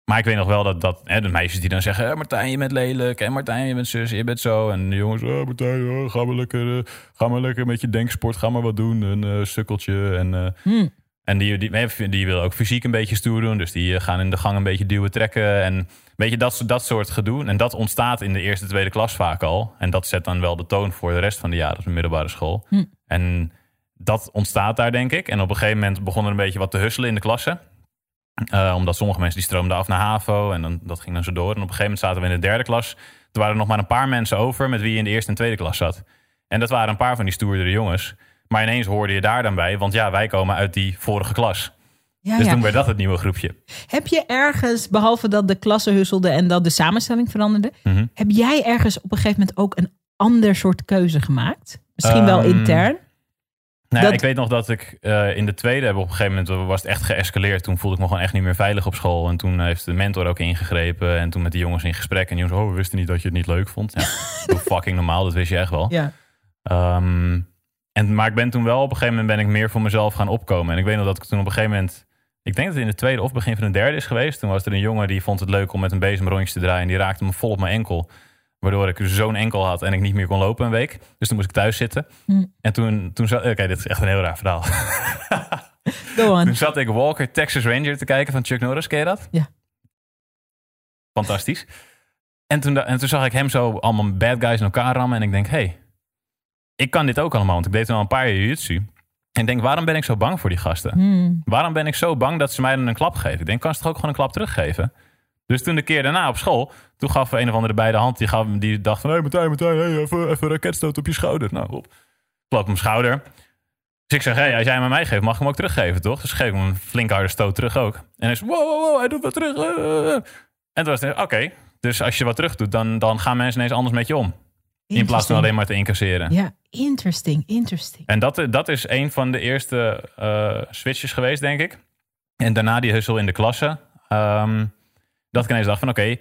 maar ik weet nog wel dat, dat hè, de meisjes die dan zeggen... "Eh, Martijn, je bent lelijk. En Martijn, je bent zus, je bent zo. En de jongens, "Eh, Martijn, eh, ga, maar lekker, eh, ga maar lekker met je denksport. Ga maar wat doen. Een sukkeltje. En, eh, Hm. en die, die, die, die willen ook fysiek een beetje stoer doen. Dus die gaan in de gang een beetje duwen, trekken. En weet je, dat, dat soort gedoe. En dat ontstaat in de eerste, tweede klas vaak al. En dat zet dan wel de toon voor de rest van de jaren op de middelbare school. Hm. En dat ontstaat daar, denk ik. En op een gegeven moment begon er een beetje wat te husselen in de klasse. Eh, omdat sommige mensen die stroomden af naar HAVO. En dan, dat ging dan zo door. En op een gegeven moment zaten we in de derde klas. Er waren er nog maar een paar mensen over met wie je in de eerste en tweede klas zat. En dat waren een paar van die stoerdere jongens. Maar ineens hoorde je daar dan bij. Want ja, wij komen uit die vorige klas. Ja, dus ja. toen werd dat het nieuwe groepje. Heb je ergens, behalve dat de klasse husselde en dat de samenstelling veranderde, Mhm. heb jij ergens op een gegeven moment ook een ander soort keuze gemaakt? Misschien wel Ehm, intern? Nou, Dat- ik weet nog dat ik eh, in de tweede heb op een gegeven moment was het echt geëscaleerd. Toen voelde ik me gewoon echt niet meer veilig op school. En toen heeft de mentor ook ingegrepen. En toen met die jongens in gesprek. En die jongens, oh, we wisten niet dat je het niet leuk vond. Ja, (laughs) fucking normaal, dat wist je echt wel. Ja. Ehm, en, maar ik ben toen wel op een gegeven moment ben ik meer voor mezelf gaan opkomen. En ik weet nog dat ik toen op een gegeven moment... Ik denk dat het in de tweede of begin van de derde is geweest. Toen was er een jongen die vond het leuk om met een bezem rondjes te draaien. En die raakte me vol op mijn enkel. Waardoor ik zo'n enkel had en ik niet meer kon lopen een week. Dus toen moest ik thuis zitten. Hm. En toen, toen zat... Oké, dit is echt een heel raar verhaal. (laughs) Go on. Toen zat ik Walker Texas Ranger te kijken van Chuck Norris. Ken je dat? Ja. Fantastisch. En toen, en toen zag ik hem zo allemaal bad guys in elkaar rammen. En ik denk, hé, hey, ik kan dit ook allemaal. Want ik deed toen al een paar jaar jiu-jitsu. En denk, waarom ben ik zo bang voor die gasten? Hmm. Waarom ben ik zo bang dat ze mij dan een klap geven? Ik denk, kan ze toch ook gewoon een klap teruggeven? Dus toen de keer daarna op school, toen gaf een of andere bij de hand. Die, gaf, die dacht van, hé hey, Martijn, Martijn, hey, even, even een raketstoot op je schouder. Nou, op. Klap op mijn schouder. Dus ik zeg, hé, hey, als jij hem aan mij geeft, mag ik hem ook teruggeven, toch? Dus geef ik hem een flink harde stoot terug ook. En hij zei, wow, wow, wow, hij doet wat terug. eh. En toen was het, oké, dus als je wat terug doet, dan, dan gaan mensen ineens anders met je om. In plaats van alleen maar te incasseren. Ja, interesting, interesting. En dat, dat is een van de eerste eh, switches geweest, denk ik. En daarna die hussel in de klasse. Ehm, dat ik ineens dacht van oké,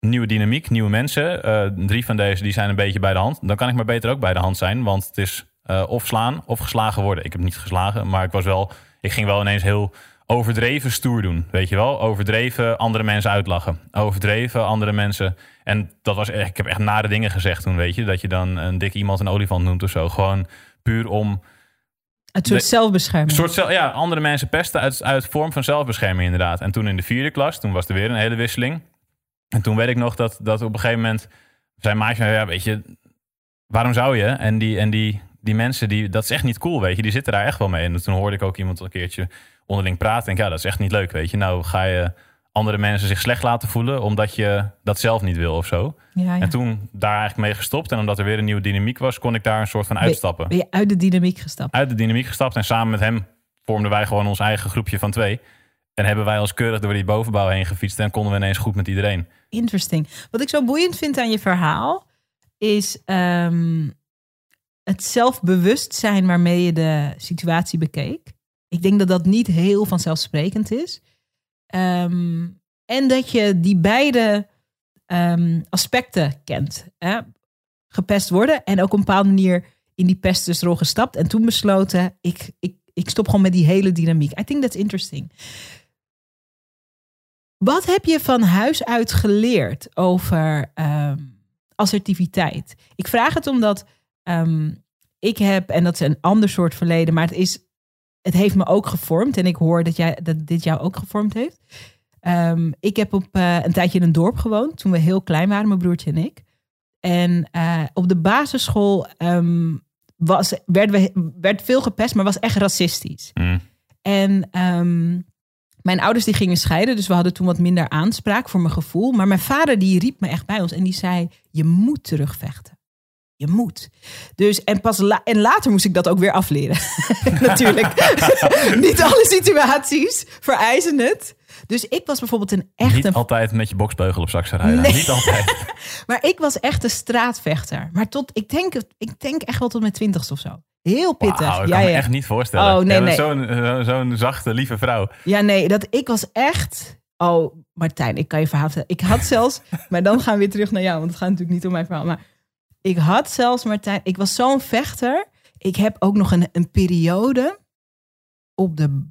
nieuwe dynamiek, nieuwe mensen. Eh, drie van deze die zijn een beetje bij de hand. Dan kan ik maar beter ook bij de hand zijn. Want het is eh, of slaan of geslagen worden. Ik heb niet geslagen, maar ik was wel... Ik ging wel ineens heel overdreven stoer doen. Weet je wel? Overdreven andere mensen uitlachen. Overdreven andere mensen. En dat was echt, ik heb echt nare dingen gezegd toen, weet je. Dat je dan een dik iemand een olifant noemt of zo. Gewoon puur om Het soort De- zelfbescherming. soort, zel- ja, andere mensen pesten uit, uit vorm van zelfbescherming inderdaad. En toen in de vierde klas, toen was er weer een hele wisseling. En toen weet ik nog dat, dat op een gegeven moment zei maatje, ja, weet je, waarom zou je? En die, en die, die mensen, die, dat is echt niet cool, weet je, die zitten daar echt wel mee. En toen hoorde ik ook iemand een keertje onderling praten. En ik, ja, dat is echt niet leuk, weet je. Nou ga je andere mensen zich slecht laten voelen, omdat je dat zelf niet wil of zo. ja, ja. En toen daar eigenlijk mee gestopt. En omdat er weer een nieuwe dynamiek was, kon ik daar een soort van uitstappen Ben je uit de dynamiek gestapt? uit de dynamiek gestapt. En samen met hem vormden wij gewoon ons eigen groepje van twee. En hebben wij ons keurig door die bovenbouw heen gefietst. En konden we ineens goed met iedereen. Interesting. Wat ik zo boeiend vind aan je verhaal is ehm, het zelfbewustzijn waarmee je de situatie bekeek. Ik denk dat dat niet heel vanzelfsprekend is. Ehm, en dat je die beide ehm, aspecten kent. Hè? Gepest worden en ook op een bepaalde manier in die pestersrol gestapt. En toen besloten, ik, ik, ik stop gewoon met die hele dynamiek. I think that's interesting. Wat heb je van huis uit geleerd over ehm, assertiviteit? Ik vraag het omdat ik heb, en dat is een ander soort verleden, maar het, is, het heeft me ook gevormd. En ik hoor dat, jij, dat dit jou ook gevormd heeft. Ehm, ik heb op eh, een tijdje in een dorp gewoond, toen we heel klein waren, mijn broertje en ik. En eh, op de basisschool ehm, was, werden we, werd veel gepest, maar was echt racistisch. Mm. En ehm, mijn ouders die gingen scheiden, dus we hadden toen wat minder aanspraak voor mijn gevoel. Maar mijn vader die riep me echt bij ons en die zei: je moet terugvechten. Je moet. Dus en pas la- en later moest ik dat ook weer afleren. (laughs) Natuurlijk. (laughs) Niet alle situaties vereisen het. Dus ik was bijvoorbeeld een echt Niet altijd met je boksbeugel op zak rijden. Nee. Niet altijd. (laughs) maar ik was echt een straatvechter. Maar tot, ik denk, ik denk echt wel tot mijn twintigste of zo. Heel pittig. Wauw, ik ja, kan me ja. echt niet voorstellen. Oh, nee. Zo'n zo, zo'n zachte, lieve vrouw. Ja, nee, dat, ik was echt... Oh, Martijn, ik kan je verhaal vertellen. Ik had zelfs... maar dan gaan we weer terug naar jou, want het gaat natuurlijk niet om mijn verhaal. Maar ik had zelfs, Martijn... Ik was zo'n vechter. Ik heb ook nog een, een periode op de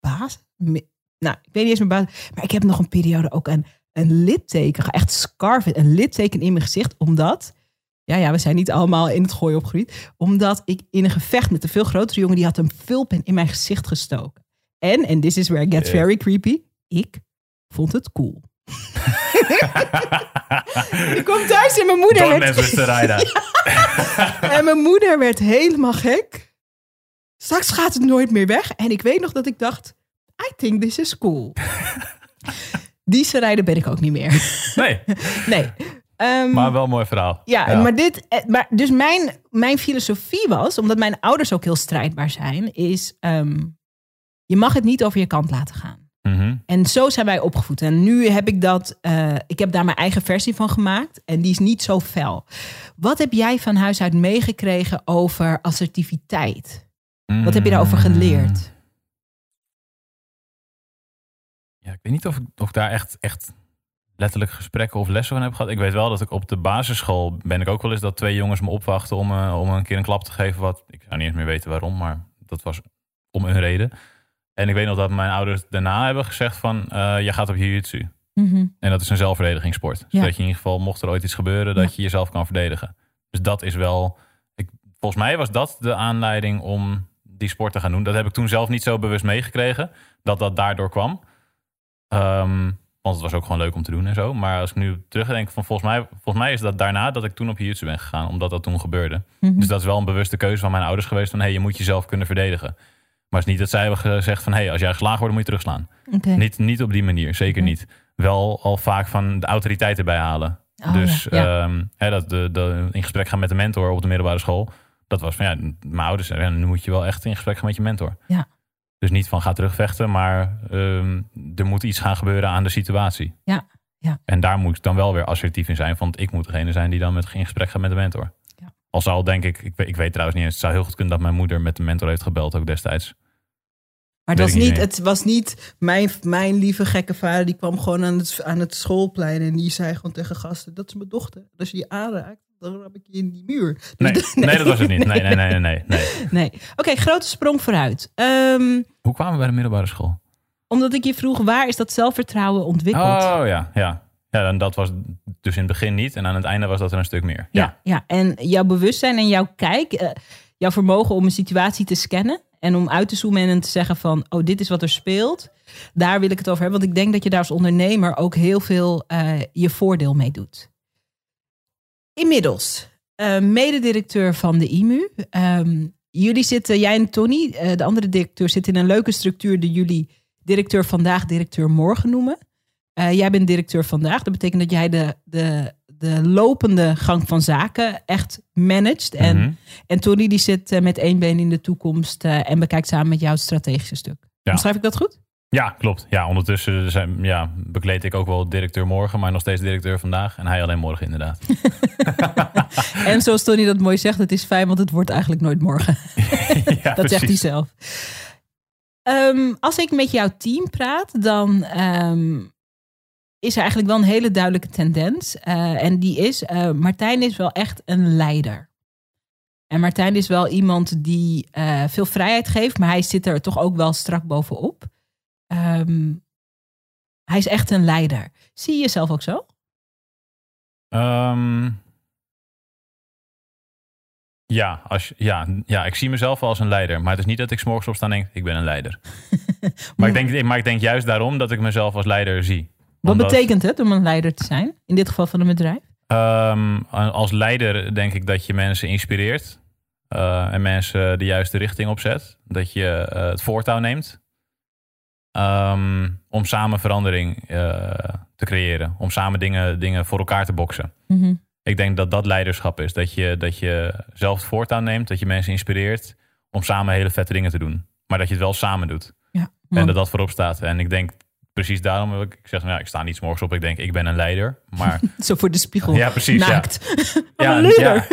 baas... Nou, ik weet niet eens mijn baas... Maar ik heb nog een periode ook een, een litteken, echt scarf, een litteken in mijn gezicht. Omdat... Ja, ja, we zijn niet allemaal in het gooi opgegroeid. Omdat ik in een gevecht met een veel grotere jongen... die had een vulpen in mijn gezicht gestoken. En, en this is where it gets very creepy, ik vond het cool. (laughs) ik kom thuis en mijn moeder Don't werd, mess (laughs) Sarayda. (laughs) en mijn moeder werd helemaal gek. Straks gaat het nooit meer weg. En ik weet nog dat ik dacht, I think this is cool. Die rijden ben ik ook niet meer. Nee, Nee. Ehm, maar wel een mooi verhaal. ja, maar dit. eh, Maar dus mijn, mijn filosofie was, omdat mijn ouders ook heel strijdbaar zijn, is: ehm, je mag het niet over je kant laten gaan. En zo zijn wij opgevoed. En nu heb ik dat, eh, ik heb daar mijn eigen versie van gemaakt. En die is niet zo fel. Wat heb jij van huis uit meegekregen over assertiviteit? Wat heb je daarover Mm. geleerd? Ja, ik weet niet of ik, of ik daar echt, echt letterlijk gesprekken of lessen van heb gehad. Ik weet wel dat ik op de basisschool ben ik ook wel eens dat twee jongens me opwachten om, eh, om een keer een klap te geven. Wat ik zou niet eens meer weten waarom, maar dat was om een reden. En ik weet nog dat mijn ouders daarna hebben gezegd van, eh je gaat op jiu-jitsu. Mhm. En dat is een zelfverdedigingssport. Ja. Zodat je in ieder geval, mocht er ooit iets gebeuren, dat Ja. je jezelf kan verdedigen. Dus dat is wel... Ik, volgens mij was dat de aanleiding om die sport te gaan doen. Dat heb ik toen zelf niet zo bewust meegekregen. Dat dat daardoor kwam. Ehm, want het was ook gewoon leuk om te doen en zo. Maar als ik nu terugdenk, van volgens mij, volgens mij is dat daarna dat ik toen op jiu-jitsu ben gegaan. Omdat dat toen gebeurde. Mhm. Dus dat is wel een bewuste keuze van mijn ouders geweest. Van, hé, hey, je moet jezelf kunnen verdedigen. Maar het is niet dat zij hebben gezegd van... hé, hey, als jij geslagen wordt, moet je terugslaan. Niet, niet op die manier, zeker niet. Wel al vaak van de autoriteit erbij halen. Oh, dus ja, ehm, dat de, de, in gesprek gaan met de mentor op de middelbare school. Dat was van ja, mijn ouders ja, nu moet je wel echt in gesprek gaan met je mentor. Ja. Dus niet van ga terugvechten, maar ehm, er moet iets gaan gebeuren aan de situatie. Ja, ja. En daar moet ik dan wel weer assertief in zijn, want ik moet degene zijn die dan met, in gesprek gaat met de mentor. Ja. Al zal denk ik, ik weet, ik weet trouwens niet eens, het zou heel goed kunnen dat mijn moeder met de mentor heeft gebeld ook destijds. Maar het Weet was, niet, het was niet mijn, mijn lieve gekke vader. Die kwam gewoon aan het, aan het schoolplein. En die zei gewoon tegen gasten: Dat is mijn dochter. Als je die aanraakt, dan rap ik je in die muur. (laughs) Dus Nee, dat- nee, dat was het niet. Nee, nee, nee, nee, nee. nee. (laughs) Nee. Oké, grote sprong vooruit. Ehm, Hoe kwamen we bij de middelbare school? omdat ik je vroeg, waar is dat zelfvertrouwen ontwikkeld? Oh ja, ja. Ja, en dat was dus in het begin niet. En aan het einde was dat er een stuk meer. Ja, ja, en jouw bewustzijn en jouw kijk, eh, jouw vermogen om een situatie te scannen en om uit te zoomen en te zeggen van, oh, dit is wat er speelt. Daar wil ik het over hebben, want ik denk dat je daar als ondernemer ook heel veel eh, je voordeel mee doet. Inmiddels, eh, mededirecteur van de IMU. Ehm, jullie zitten, jij en Tony, eh, de andere directeur, zitten in een leuke structuur die jullie directeur vandaag, directeur morgen noemen. Jij bent directeur vandaag. Dat betekent dat jij de, de, de lopende gang van zaken echt managt. En, Mhm. en Tony die zit eh, met één been in de toekomst eh, en bekijkt samen met jou het strategische stuk. Ja. Schrijf ik dat goed? Ja, klopt. Ja, ondertussen zijn, ja, bekleed ik ook wel directeur morgen, maar nog steeds directeur vandaag. En hij alleen morgen inderdaad. (laughs) En zoals Tony dat mooi zegt, het is fijn, want het wordt eigenlijk nooit morgen. (laughs) ja, (laughs) Dat zegt hij zelf. Ehm, als ik met jouw team praat, dan ehm, is er eigenlijk wel een hele duidelijke tendens. Eh, en die is, eh, Martijn is wel echt een leider. En Martijn is wel iemand die eh, veel vrijheid geeft, maar hij zit er toch ook wel strak bovenop. Ehm, hij is echt een leider. Zie je jezelf ook zo? Ehm, ja, als, ja, ja, ik zie mezelf wel als een leider. Maar het is niet dat ik 's morgens opsta en denk, ik ben een leider. (laughs) maar, ik denk, maar ik denk juist daarom dat ik mezelf als leider zie. Wat Omdat, betekent het om een leider te zijn? In dit geval van een bedrijf? ehm, als leider denk ik dat je mensen inspireert. eh, en mensen de juiste richting opzet. Dat je eh, het voortouw neemt. ehm, om samen verandering eh, te creëren. Om samen dingen, dingen voor elkaar te boksen. Mhm. Ik denk dat dat leiderschap is. Dat je, dat je zelf het voortouw neemt. Dat je mensen inspireert om samen hele vette dingen te doen. Maar dat je het wel samen doet. Ja, En dat dat voorop staat. En ik denk precies daarom, wil ik, ik zeg, nou, ja, ik sta niet 's morgens op. Ik denk, ik ben een leider. Maar (laughs) Zo voor de spiegel. ja, precies. Ja. Naakt. (laughs) Ja.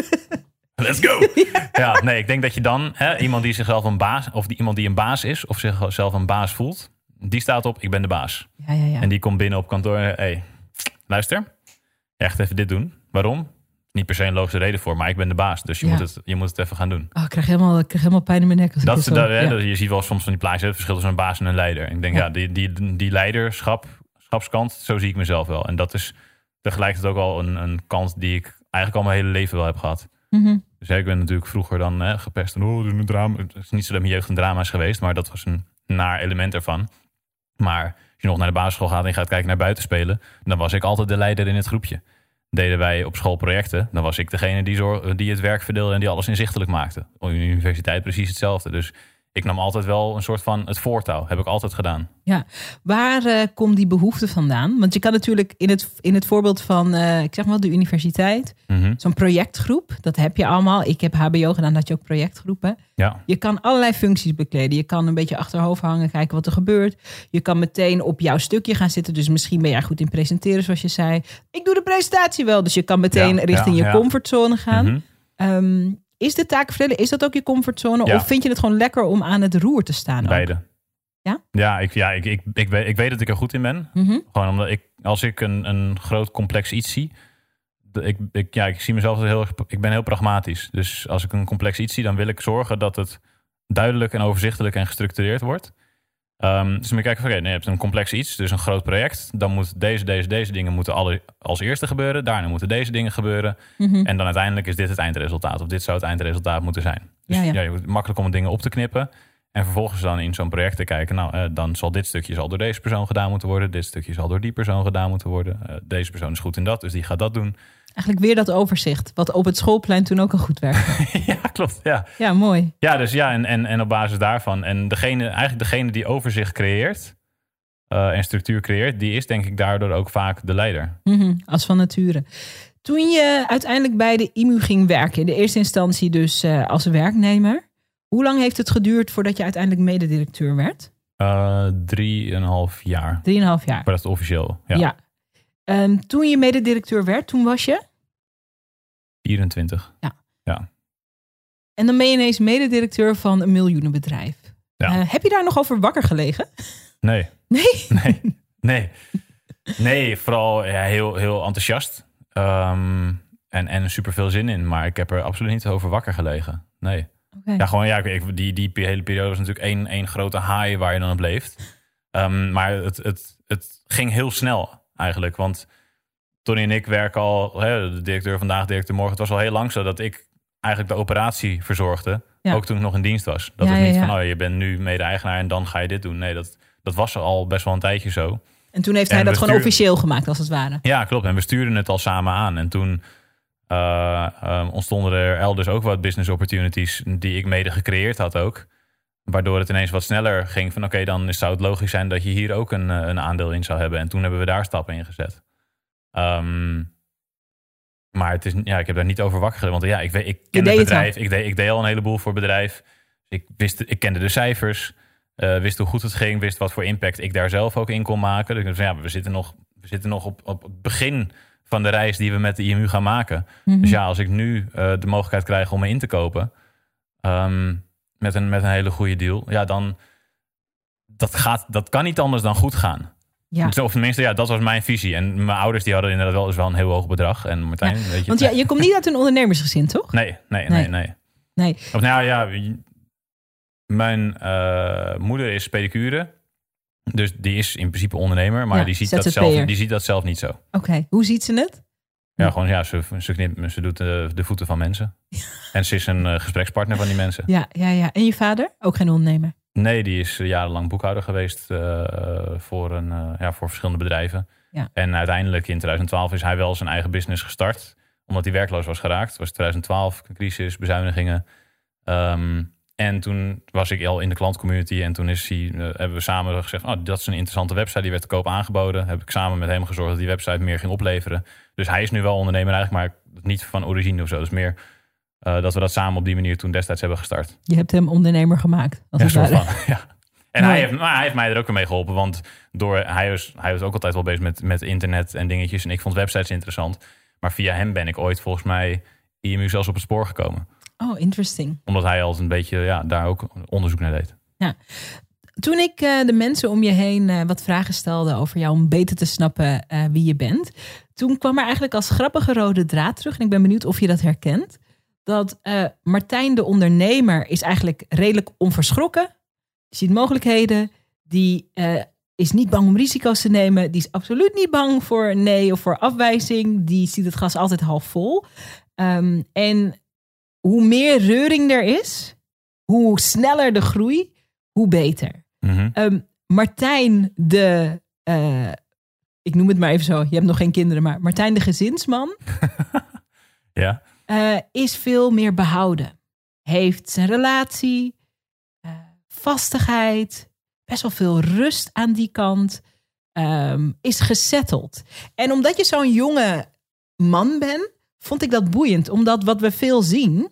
Let's go. (laughs) Ja, nee, ik denk dat je dan, hè, iemand die zichzelf een baas, of die, iemand die een baas is, of zichzelf een baas voelt, die staat op, ik ben de baas. Ja, ja, ja. En die komt binnen op kantoor. Hé, hey, luister. Echt even dit doen. Waarom? Niet per se een logische reden voor, maar ik ben de baas. Dus je, Ja. moet, het, je moet het even gaan doen. Oh, ik krijg helemaal, ik krijg helemaal pijn in mijn nek. Als Dat, ik dit dat, zo, ja. dat- je ziet wel soms van die plaatjes, het verschil tussen een baas en een leider. Ik denk, Ja. ja, die, die, die leiderschapskant, zo zie ik mezelf wel. En dat is tegelijkertijd ook al een, een kant die ik eigenlijk al mijn hele leven wel heb gehad. Mhm. Dus ja, ik ben natuurlijk vroeger dan hè, gepest. En, oh, een drama. Het is niet zo dat mijn jeugd een drama is geweest, maar dat was een naar element ervan. Maar als je nog naar de basisschool gaat en je gaat kijken naar buiten spelen, dan was ik altijd de leider in het groepje. Deden wij op school projecten, dan was ik degene die, zor- die het werk verdeelde en die alles inzichtelijk maakte. Op de universiteit precies hetzelfde. Dus ik nam altijd wel een soort van het voortouw. Heb ik altijd gedaan. Waar eh, komt die behoefte vandaan? Want je kan natuurlijk in het, in het voorbeeld van, eh, ik zeg maar, de universiteit, Mhm. zo'n projectgroep, dat heb je allemaal. Ik heb HBO gedaan, dat je ook projectgroepen. Ja, Je kan allerlei functies bekleden. Je kan een beetje achterhoofd hangen, kijken wat er gebeurt. Je kan meteen op jouw stukje gaan zitten. Dus misschien ben jij goed in presenteren, zoals je zei. Ik doe de presentatie wel. Dus je kan meteen Ja, richting ja, je ja. comfortzone gaan. Ehm, is de taakverdeling, is dat ook je comfortzone? Ja. Of vind je het gewoon lekker om aan het roer te staan? ook? beide. Ja? Ja, ik, ja ik, ik, ik, weet, ik weet dat ik er goed in ben. Mhm. Gewoon omdat ik, als ik een, een groot complex iets zie, ik, ik, ja, ik zie mezelf als heel erg, ik ben heel pragmatisch. Dus als ik een complex iets zie, dan wil ik zorgen dat het duidelijk en overzichtelijk en gestructureerd wordt. Ehm, dus dan kijken van, oké, nee, je hebt een complex iets, dus een groot project. Dan moet deze, deze, deze dingen moeten alle, als eerste gebeuren. Daarna moeten deze dingen gebeuren. Mhm. En dan uiteindelijk is dit het eindresultaat. Of dit zou het eindresultaat moeten zijn. Dus Ja, ja, ja. je moet makkelijk om dingen op te knippen. En vervolgens dan in zo'n project te kijken. Nou, eh, dan zal dit stukje zal door deze persoon gedaan moeten worden. Dit stukje zal door die persoon gedaan moeten worden. Eh, deze persoon is goed in dat, dus die gaat dat doen. Eigenlijk weer dat overzicht. Wat op het schoolplein toen ook al goed werkte. (laughs) ja, klopt. Ja, ja, mooi. ja dus ja, en, en, en op basis daarvan. En degene, eigenlijk degene die overzicht creëert eh, en structuur creëert, die is denk ik daardoor ook vaak de leider. Mhm, als van nature. Toen je uiteindelijk bij de IMU ging werken, in de eerste instantie dus eh, als werknemer. Hoe lang heeft het geduurd voordat je uiteindelijk mededirecteur werd? Eh drieënhalf jaar. Drieënhalf jaar. Maar dat is officieel. Ja, Ja. Ehm, toen je mededirecteur werd, toen was je? 24. En dan ben je ineens mededirecteur van een miljoenenbedrijf. Ja. Eh, heb je daar nog over wakker gelegen? Nee. (laughs) Nee? Nee, nee. (laughs) Nee, vooral ja, heel, heel enthousiast. Ehm, en, en super veel zin in. Maar ik heb er absoluut niet over wakker gelegen. Nee. Oké. Ja, gewoon, ja, ik, die, die hele periode was natuurlijk één, één grote high waar je dan op leeft. Ehm, maar het, het, het ging heel snel eigenlijk. Want Tony en ik werken al, hè, de directeur vandaag, directeur morgen. Het was al heel lang zo dat ik eigenlijk de operatie verzorgde. Ja. Ook toen ik nog in dienst was. Dat Ja, het niet ja, van, oh, je bent nu mede-eigenaar en dan ga je dit doen. Nee, dat, dat was er al best wel een tijdje zo. En toen heeft En hij dat gewoon officieel gemaakt, als het ware. Ja, klopt. En we stuurden het al samen aan. En toen eh, ehm, ontstonden er elders ook wat business opportunities die ik mede gecreëerd had ook. Waardoor het ineens wat sneller ging van oké, dan is- zou het logisch zijn dat je hier ook een, eh, een aandeel in zou hebben. En toen hebben we daar stappen in gezet. Ehm, maar het is, ja, ik heb daar niet over wakker gelegen. Want ja, ik, weet, ik ken het het bedrijf. Ik deed, ik deed al een heleboel voor het bedrijf. Ik, wist, ik kende de cijfers. eh, wist hoe goed het ging. Wist wat voor impact ik daar zelf ook in kon maken. Dus ja, we zitten nog, we zitten nog op, op het begin van de reis die we met de IMU gaan maken. Mhm. Dus ja, als ik nu eh, de mogelijkheid krijg om me in te kopen ehm, met, een, met een hele goede deal, ja, dan dat, gaat, dat kan niet anders dan goed gaan. Ja. Of tenminste, ja, dat was mijn visie. En mijn ouders die hadden inderdaad wel, dus wel een heel hoog bedrag. En Martijn, weet je, Want ja, je komt niet uit een ondernemersgezin, toch? nee, nee, Nee. nee, nee. Nee. Of nou ja, mijn eh, moeder is pedicure. Dus die is in principe ondernemer, maar Ja, die, ziet dat zelf, die ziet dat zelf niet zo. Oké, hoe ziet ze het? Ja, gewoon ja, ze, ze, knipt, ze doet de, de voeten van mensen. (laughs) En ze is een eh, gesprekspartner van die mensen. Ja, ja, ja. En je vader? Ook geen ondernemer. Nee, die is jarenlang boekhouder geweest eh, voor, een, eh, ja, voor verschillende bedrijven. Ja. En uiteindelijk in 2012 is hij wel zijn eigen business gestart. Omdat hij werkloos was geraakt. Het was 2012, crisis, bezuinigingen. Ehm, en toen was ik al in de klantcommunity. En toen is hij, eh, hebben we samen gezegd... Oh, dat is een interessante website, die werd te koop aangeboden. Heb ik samen met hem gezorgd dat die website meer ging opleveren. Dus hij is nu wel ondernemer eigenlijk, maar niet van origine of zo. Dus meer eh, dat we dat samen op die manier toen destijds hebben gestart. Je hebt hem ondernemer gemaakt. Als Ja, het soort van, (laughs) ja. En hij heeft, maar hij heeft mij er ook mee geholpen. Want door, hij, was, hij was ook altijd wel bezig met, met internet en dingetjes. En ik vond websites interessant. Maar via hem ben ik ooit volgens mij IMU zelfs op het spoor gekomen. Oh, interesting. Omdat hij al een beetje ja, daar ook onderzoek naar deed. Toen ik eh, de mensen om je heen eh, wat vragen stelde over jou om beter te snappen wie je bent, toen kwam er eigenlijk als grappige rode draad terug. En ik ben benieuwd of je dat herkent. Dat eh, Martijn de ondernemer is eigenlijk redelijk onverschrokken. Ziet mogelijkheden. Die eh, is niet bang om risico's te nemen. Die is absoluut niet bang voor nee of voor afwijzing. Die ziet het glas altijd half vol. Ehm, en hoe meer reuring er is, hoe sneller de groei, hoe beter. Mhm. Ehm, Martijn de, eh, ik noem het maar even zo, je hebt nog geen kinderen, maar Martijn de gezinsman (laughs) Ja, eh, is veel meer behouden. Heeft zijn relatie, eh, vastigheid, best wel veel rust aan die kant, ehm, is gesetteld. En omdat je zo'n jonge man bent, vond ik dat boeiend. Omdat wat we veel zien,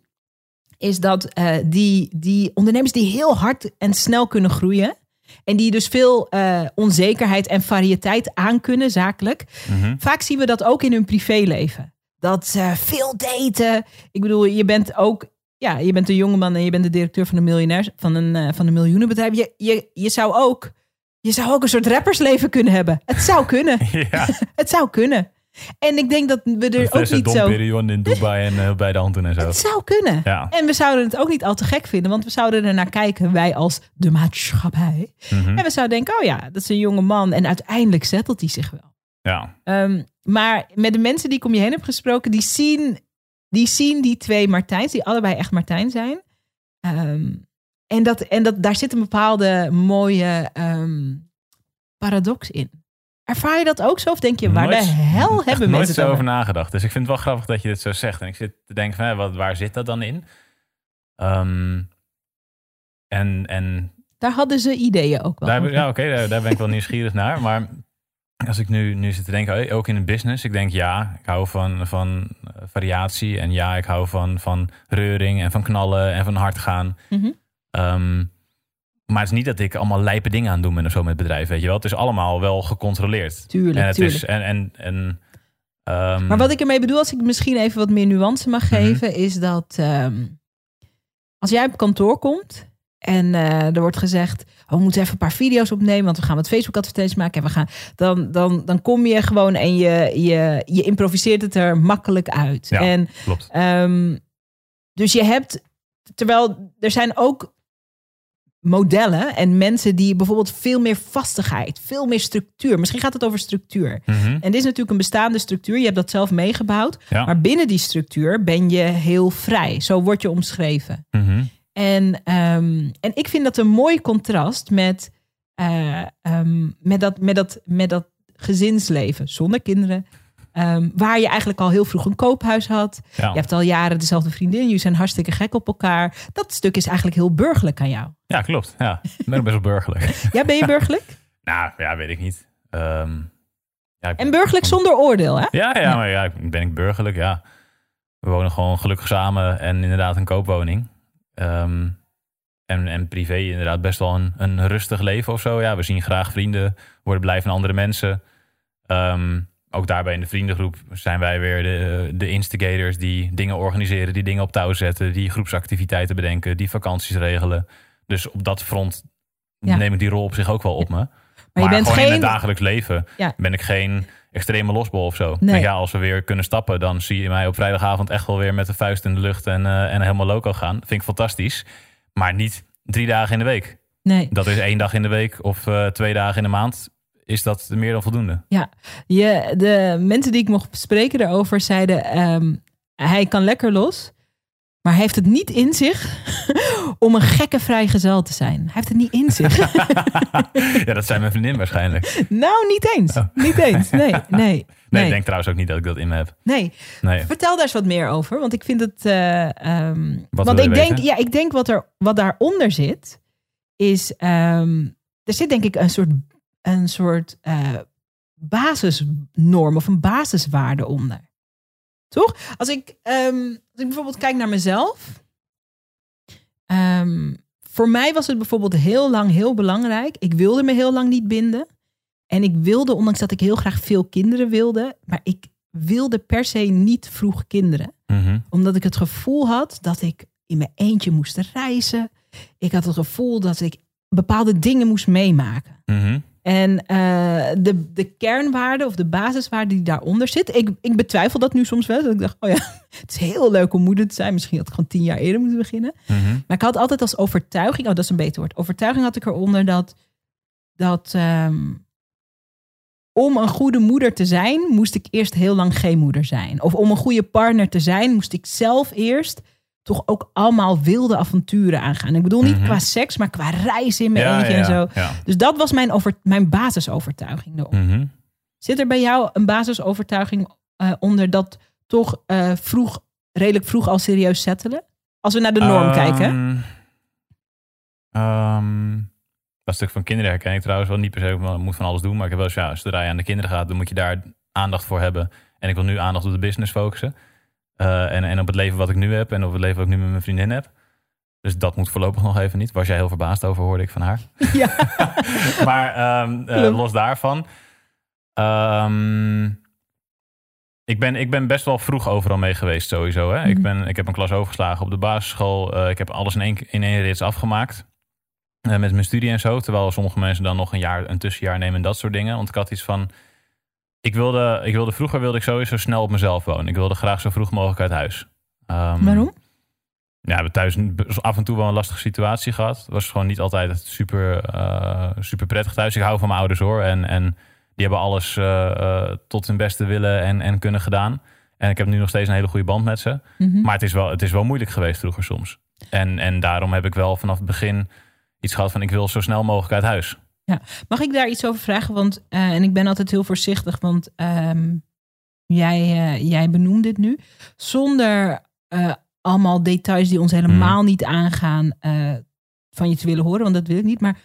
is dat eh, die, die ondernemers die heel hard en snel kunnen groeien. En die dus veel onzekerheid en variëteit aankunnen, zakelijk. Mhm. Vaak zien we dat ook in hun privéleven. Dat ze veel daten. Ik bedoel, je bent ook. Ja, je bent een jongeman en je bent de directeur van een miljonair van een, eh, van een miljoenenbedrijf. Je, je, je zou ook. Je zou ook een soort rappersleven kunnen hebben. Het zou kunnen. (laughs) ja. (laughs) Het zou kunnen. En ik denk dat we er ook niet zo. In Dubai en eh, bij de handen en zo. Het zou kunnen. Ja. En we zouden het ook niet al te gek vinden, want we zouden er naar kijken, wij als de maatschappij. Mhm. En we zouden denken, oh ja, dat is een jonge man. En uiteindelijk zettelt hij zich wel. Ja. Ehm, maar met de mensen die ik om je heen heb gesproken, die zien die, zien die twee Martijns, die allebei echt Martijn zijn. Ehm, en dat, en dat, daar zit een bepaalde mooie ehm, paradox in. Ervaar je dat ook zo? Of denk je, waar Nooit- de hel hebben mensen zo het over over? nagedacht. Dus ik vind het wel grappig dat je dit zo zegt. En ik zit te denken van, wat, waar zit dat dan in? En, en Daar hadden ze ideeën ook wel. Daar, ja, oké, daar, daar ben ik wel nieuwsgierig naar. Maar als ik nu, nu zit te denken, ook in het business, ik denk ja, ik hou van, van eh, variatie. En ja, ik hou van, van reuring en van knallen en van hard gaan. Mhm. Ehm, maar het is niet dat ik allemaal lijpe dingen aan doe ben of zo met het bedrijf, weet je wel. Het is allemaal wel gecontroleerd. Tuurlijk, en het tuurlijk. is en, en, en ehm, Maar wat ik ermee bedoel, als ik misschien even wat meer nuance mag Mhm. geven, is dat ehm, als jij op kantoor komt En eh, er wordt gezegd, oh, we moeten even een paar video's opnemen, want we gaan wat Facebook-advertenties maken. En we gaan, dan, dan, dan kom je gewoon en je, je, je improviseert het er makkelijk uit. Ja, en, klopt. ehm, dus je hebt, terwijl er zijn ook modellen en mensen die bijvoorbeeld veel meer vastigheid, veel meer structuur. Misschien gaat het over structuur. Mhm. En dit is natuurlijk een bestaande structuur. Je hebt dat zelf meegebouwd. Ja. Maar binnen die structuur ben je heel vrij. Zo word je omschreven. Mhm. En, ehm, en ik vind dat een mooi contrast met, eh, ehm, met, dat, met, dat, met dat gezinsleven zonder kinderen. Ehm, waar je eigenlijk al heel vroeg een koophuis had. Ja. Je hebt al jaren dezelfde vriendin. Jullie zijn hartstikke gek op elkaar. Dat stuk is eigenlijk heel burgerlijk aan jou. ja, klopt. Ja. Ik ben best wel burgerlijk. (laughs) Ja, ben je burgerlijk? (laughs) nou, ja, weet ik niet. Ja, ik- En burgerlijk zonder oordeel, hè? Ja, ja, maar ja, ben ik burgerlijk, ja. We wonen gewoon gelukkig samen en inderdaad een koopwoning. Ehm, en, en privé inderdaad best wel een, een rustig leven of zo. Ja, we zien graag vrienden, worden blij van andere mensen. Ehm, ook daarbij in de vriendengroep zijn wij weer de, de instigators die dingen organiseren, die dingen op touw zetten, die groepsactiviteiten bedenken, die vakanties regelen. Dus op dat front Ja. neem ik die rol op zich ook wel op me. Maar, Maar je bent gewoon in geen... het dagelijks leven Ja. ben ik geen extreme losbol of zo. Nee. ja, als we weer kunnen stappen, dan zie je mij op vrijdagavond echt wel weer met de vuist in de lucht en, eh, en helemaal loco gaan. Vind ik fantastisch. Maar niet drie dagen in de week. Nee. Dat is één dag in de week of eh, twee dagen in de maand. Is dat meer dan voldoende? Je, de mensen die ik mocht spreken daarover zeiden: ehm, hij kan lekker los, maar hij heeft het niet in zich (laughs) om een gekke vrijgezel te zijn. Hij heeft het niet in zich. (laughs) ja, dat zijn mijn vriendin waarschijnlijk. nou, niet eens. Niet eens. Nee, nee. (laughs) Nee, Nee, ik denk trouwens ook niet dat ik dat in me heb. nee. Nee. Vertel daar eens wat meer over, want ik vind het. ehm, Wat want ik denk, weten? ja, ik denk wat, er, wat daaronder zit, is. ehm, er zit denk ik een soort, een soort eh, basisnorm of een basiswaarde onder. Toch? Als ik, ehm, als ik bijvoorbeeld kijk naar mezelf. ehm, voor mij was het bijvoorbeeld heel lang heel belangrijk. Ik wilde me heel lang niet binden. En ik wilde, ondanks dat ik heel graag veel kinderen wilde, maar ik wilde per se niet vroeg kinderen. Mhm. Omdat ik het gevoel had dat ik in mijn eentje moest reizen. Ik had het gevoel dat ik bepaalde dingen moest meemaken. Mhm. En eh, de, de kernwaarde of de basiswaarde die daaronder zit. Ik, ik betwijfel dat nu soms wel. Dat ik dacht, oh ja, (laughs) het is heel leuk om moeder te zijn. Misschien had ik gewoon tien jaar eerder moeten beginnen. Mhm. Maar ik had altijd als overtuiging, oh dat is een beter woord. Overtuiging had ik eronder dat, dat ehm, om een goede moeder te zijn, moest ik eerst heel lang geen moeder zijn. Of om een goede partner te zijn, moest ik zelf eerst toch ook allemaal wilde avonturen aangaan. Ik bedoel niet Mhm. qua seks, maar qua reizen in mijn Ja, eentje ja, en zo. ja. Dus dat was mijn, over, mijn basisovertuiging erop. Mhm. Zit er bij jou een basisovertuiging eh, onder dat toch eh, vroeg, redelijk vroeg al serieus settelen? Als we naar de norm Ehm, kijken. ehm, dat stuk van kinderen herken ik trouwens wel niet per se. Ik moet van alles doen. Maar ik heb wel eens, ja, zodra je aan de kinderen gaat, dan moet je daar aandacht voor hebben. En ik wil nu aandacht op de business focussen. Eh, en, en op het leven wat ik nu heb. En op het leven wat ik nu met mijn vriendin heb. Dus dat moet voorlopig nog even niet. Was jij heel verbaasd over, hoorde ik van haar. (laughs) (laughs) Ja. maar ehm, eh, los daarvan. ehm, ik, ben, ik ben best wel vroeg overal mee geweest sowieso. Hè? ik, Mhm. ben, ik heb een klas overgeslagen op de basisschool. Eh, ik heb alles in één, in één rits afgemaakt. Met mijn studie en zo. Terwijl sommige mensen dan nog een jaar, een tussenjaar nemen en dat soort dingen. Want ik had iets van... Ik wilde, ik wilde vroeger wilde ik sowieso snel op mezelf wonen. Ik wilde graag zo vroeg mogelijk uit huis. Ehm, Waarom? ja, we hebben thuis af en toe wel een lastige situatie gehad. Het was gewoon niet altijd super, eh, super prettig thuis. Ik hou van mijn ouders hoor. En, en die hebben alles eh, eh, tot hun beste willen en, en kunnen gedaan. En ik heb nu nog steeds een hele goede band met ze. Mhm. Maar het is wel, het is wel moeilijk geweest vroeger soms. En, en daarom heb ik wel vanaf het begin iets gehad van... ik wil zo snel mogelijk uit huis. Mag ik daar iets over vragen? Want, eh, en ik ben altijd heel voorzichtig, want ehm, jij, eh, jij benoemt dit nu. Zonder eh, allemaal details die ons helemaal niet aangaan van je te willen horen, want dat wil ik niet. Maar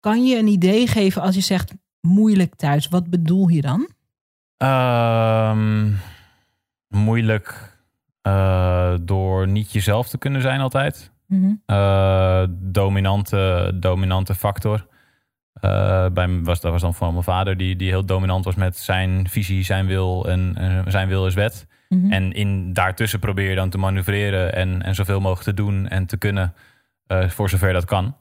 kan je een idee geven als je zegt moeilijk thuis? Wat bedoel je dan? Ehm, moeilijk door niet jezelf te kunnen zijn altijd. Mhm. Dominante, dominante factor. Eh, bij was, dat was dan van mijn vader, die, die heel dominant was met zijn visie, zijn wil en, en zijn wil is wet. Mhm. En in daartussen probeer je dan te manoeuvreren en, en zoveel mogelijk te doen en te kunnen. eh, voor zover dat kan.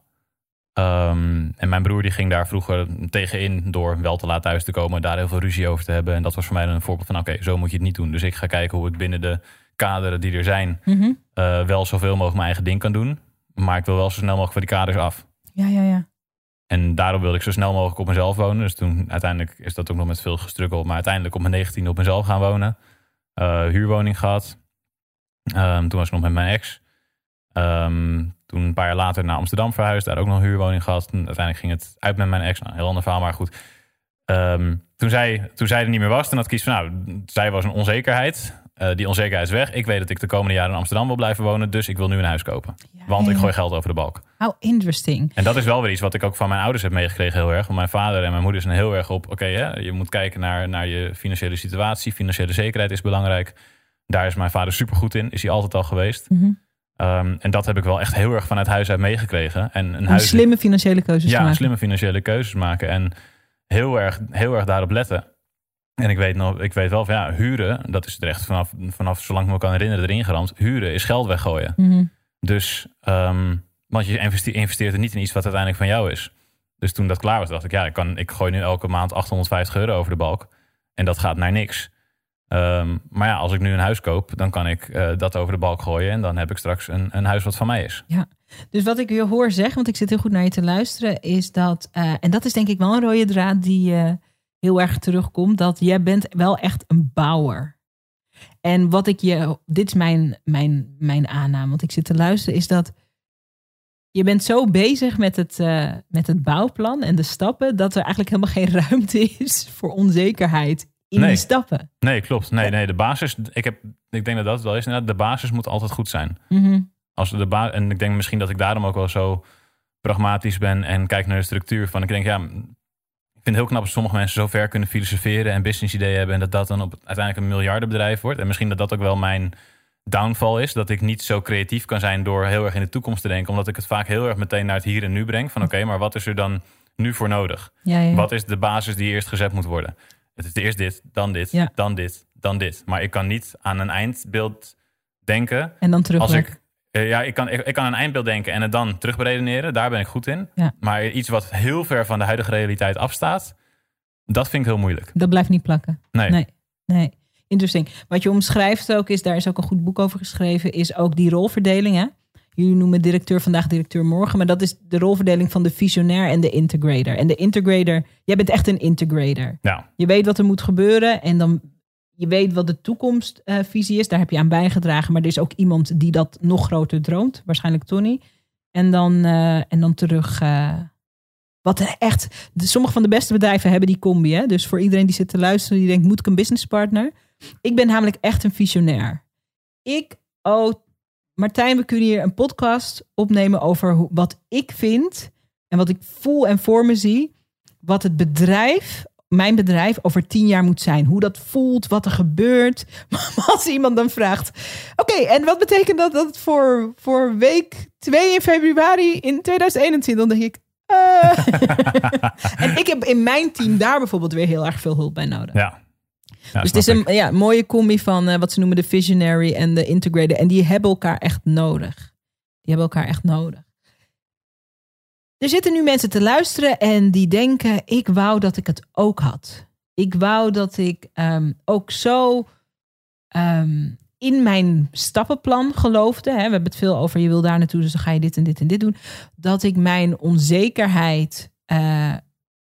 Ehm, en mijn broer die ging daar vroeger tegenin door wel te laat thuis te komen, daar heel veel ruzie over te hebben. En dat was voor mij dan een voorbeeld van: oké, zo moet je het niet doen. Dus ik ga kijken hoe ik binnen de kaderen die er zijn, Mhm. eh, wel zoveel mogelijk mijn eigen ding kan doen. Maar ik wil wel zo snel mogelijk van die kaders af. Ja, ja, ja. En daarom wilde ik zo snel mogelijk op mezelf wonen. Dus toen uiteindelijk is dat ook nog met veel gestruggeld. Maar uiteindelijk op mijn 19 op mezelf gaan wonen. Eh, huurwoning gehad. Ehm, toen was ik nog met mijn ex. Ehm, toen een paar jaar later naar Amsterdam verhuisd. Daar ook nog een huurwoning gehad. En uiteindelijk ging het uit met mijn ex. Nou, heel ander verhaal, maar goed. Ehm, toen, zij, toen zij er niet meer was, toen had ik iets van... Nou, zij was een onzekerheid. Eh, die onzekerheid is weg. Ik weet dat ik de komende jaren in Amsterdam wil blijven wonen. Dus ik wil nu een huis kopen. Ja, Want ik gooi geld over de balk. How interesting. En dat is wel weer iets wat ik ook van mijn ouders heb meegekregen heel erg. Want mijn vader en mijn moeder zijn heel erg op... oké, je moet kijken naar, naar je financiële situatie. Financiële zekerheid is belangrijk. Daar is mijn vader super goed in. Is hij altijd al geweest. Mhm. Ehm, en dat heb ik wel echt heel erg vanuit huis uit meegekregen. En een huis, slimme financiële keuzes te ja, maken. slimme financiële keuzes maken. En heel erg, heel erg daarop letten. En ik weet, nog, ik weet wel van ja, huren, dat is er echt vanaf, vanaf zolang ik me kan herinneren erin geramd. Huren is geld weggooien. Mhm. Dus, ehm, want je investe- investeert er niet in iets wat uiteindelijk van jou is. Dus toen dat klaar was, dacht ik, ja, ik, kan, ik gooi nu elke maand 850 euro over de balk. En dat gaat naar niks. Ehm, maar ja, als ik nu een huis koop, dan kan ik eh, dat over de balk gooien. En dan heb ik straks een, een huis wat van mij is. Dus wat ik je hoor zeggen, want ik zit heel goed naar je te luisteren, is dat, eh, en dat is denk ik wel een rode draad die eh, heel erg terugkomt, dat jij bent wel echt een bouwer. En wat ik je, dit is mijn, mijn, mijn aanname, want ik zit te luisteren, is dat je bent zo bezig met het, eh, met het bouwplan en de stappen, dat er eigenlijk helemaal geen ruimte is voor onzekerheid in Nee. die stappen. Nee, klopt. Nee, nee, de basis, ik, heb, ik denk dat dat wel is. Inderdaad, de basis moet altijd goed zijn. Mhm. Als de ba en ik denk misschien dat ik daarom ook wel zo pragmatisch ben en kijk naar de structuur van. Ik denk, ja, ik vind het heel knap dat sommige mensen zo ver kunnen filosoferen en business ideeën hebben en dat dat dan op uiteindelijk een miljardenbedrijf wordt. En misschien dat dat ook wel mijn downfall is, dat ik niet zo creatief kan zijn door heel erg in de toekomst te denken, omdat ik het vaak heel erg meteen naar het hier en nu breng. Van oké, maar wat is er dan nu voor nodig? Ja, ja. Wat is de basis die eerst gezet moet worden? Het is eerst dit, dan dit, Ja. dan dit, dan dit. Maar ik kan niet aan een eindbeeld denken En dan terug. als ik, eh, ja, ik kan, ik, ik kan een eindbeeld denken en het dan terugberedeneren. Daar ben ik goed in. Ja. Maar iets wat heel ver van de huidige realiteit afstaat, dat vind ik heel moeilijk. Dat blijft niet plakken. Nee. Nee. Nee, interesting. Wat je omschrijft ook is, daar is ook een goed boek over geschreven, is ook die rolverdeling. Hè? Jullie noemen directeur vandaag, directeur morgen, maar dat is de rolverdeling van de visionair en de integrator. En de integrator, jij bent echt een integrator. Ja, Je weet wat er moet gebeuren en dan je weet wat de toekomstvisie is. Daar heb je aan bijgedragen, maar er is ook iemand die dat nog groter droomt, waarschijnlijk Tony. En dan, eh, en dan terug. eh, wat echt. De, sommige van de beste bedrijven hebben die combi. Hè? Dus voor iedereen die zit te luisteren, die denkt: moet ik een businesspartner? Ik ben namelijk echt een visionair. Ik, oh, Martijn, we kunnen hier een podcast opnemen over hoe, wat ik vind en wat ik voel en voor me zie. Wat het bedrijf, mijn bedrijf, over tien jaar moet zijn. Hoe dat voelt, wat er gebeurt. (laughs) Maar als iemand dan vraagt: Oké, en wat betekent dat, dat voor, voor week 2 in februari in 2021? Dan denk ik. eh. (laughs) en ik heb in mijn team daar bijvoorbeeld weer heel erg veel hulp bij nodig. ja. Ja, dus het is een ik. ja, mooie combi van eh, wat ze noemen de visionary en de integrator. En die hebben elkaar echt nodig. Die hebben elkaar echt nodig. Er zitten nu mensen te luisteren en die denken: ik wou dat ik het ook had. Ik wou dat ik ehm, ook zo ehm, in mijn stappenplan geloofde. Hè. We hebben het veel over je wil daar naartoe, dus dan ga je dit en dit en dit doen. Dat ik mijn onzekerheid eh,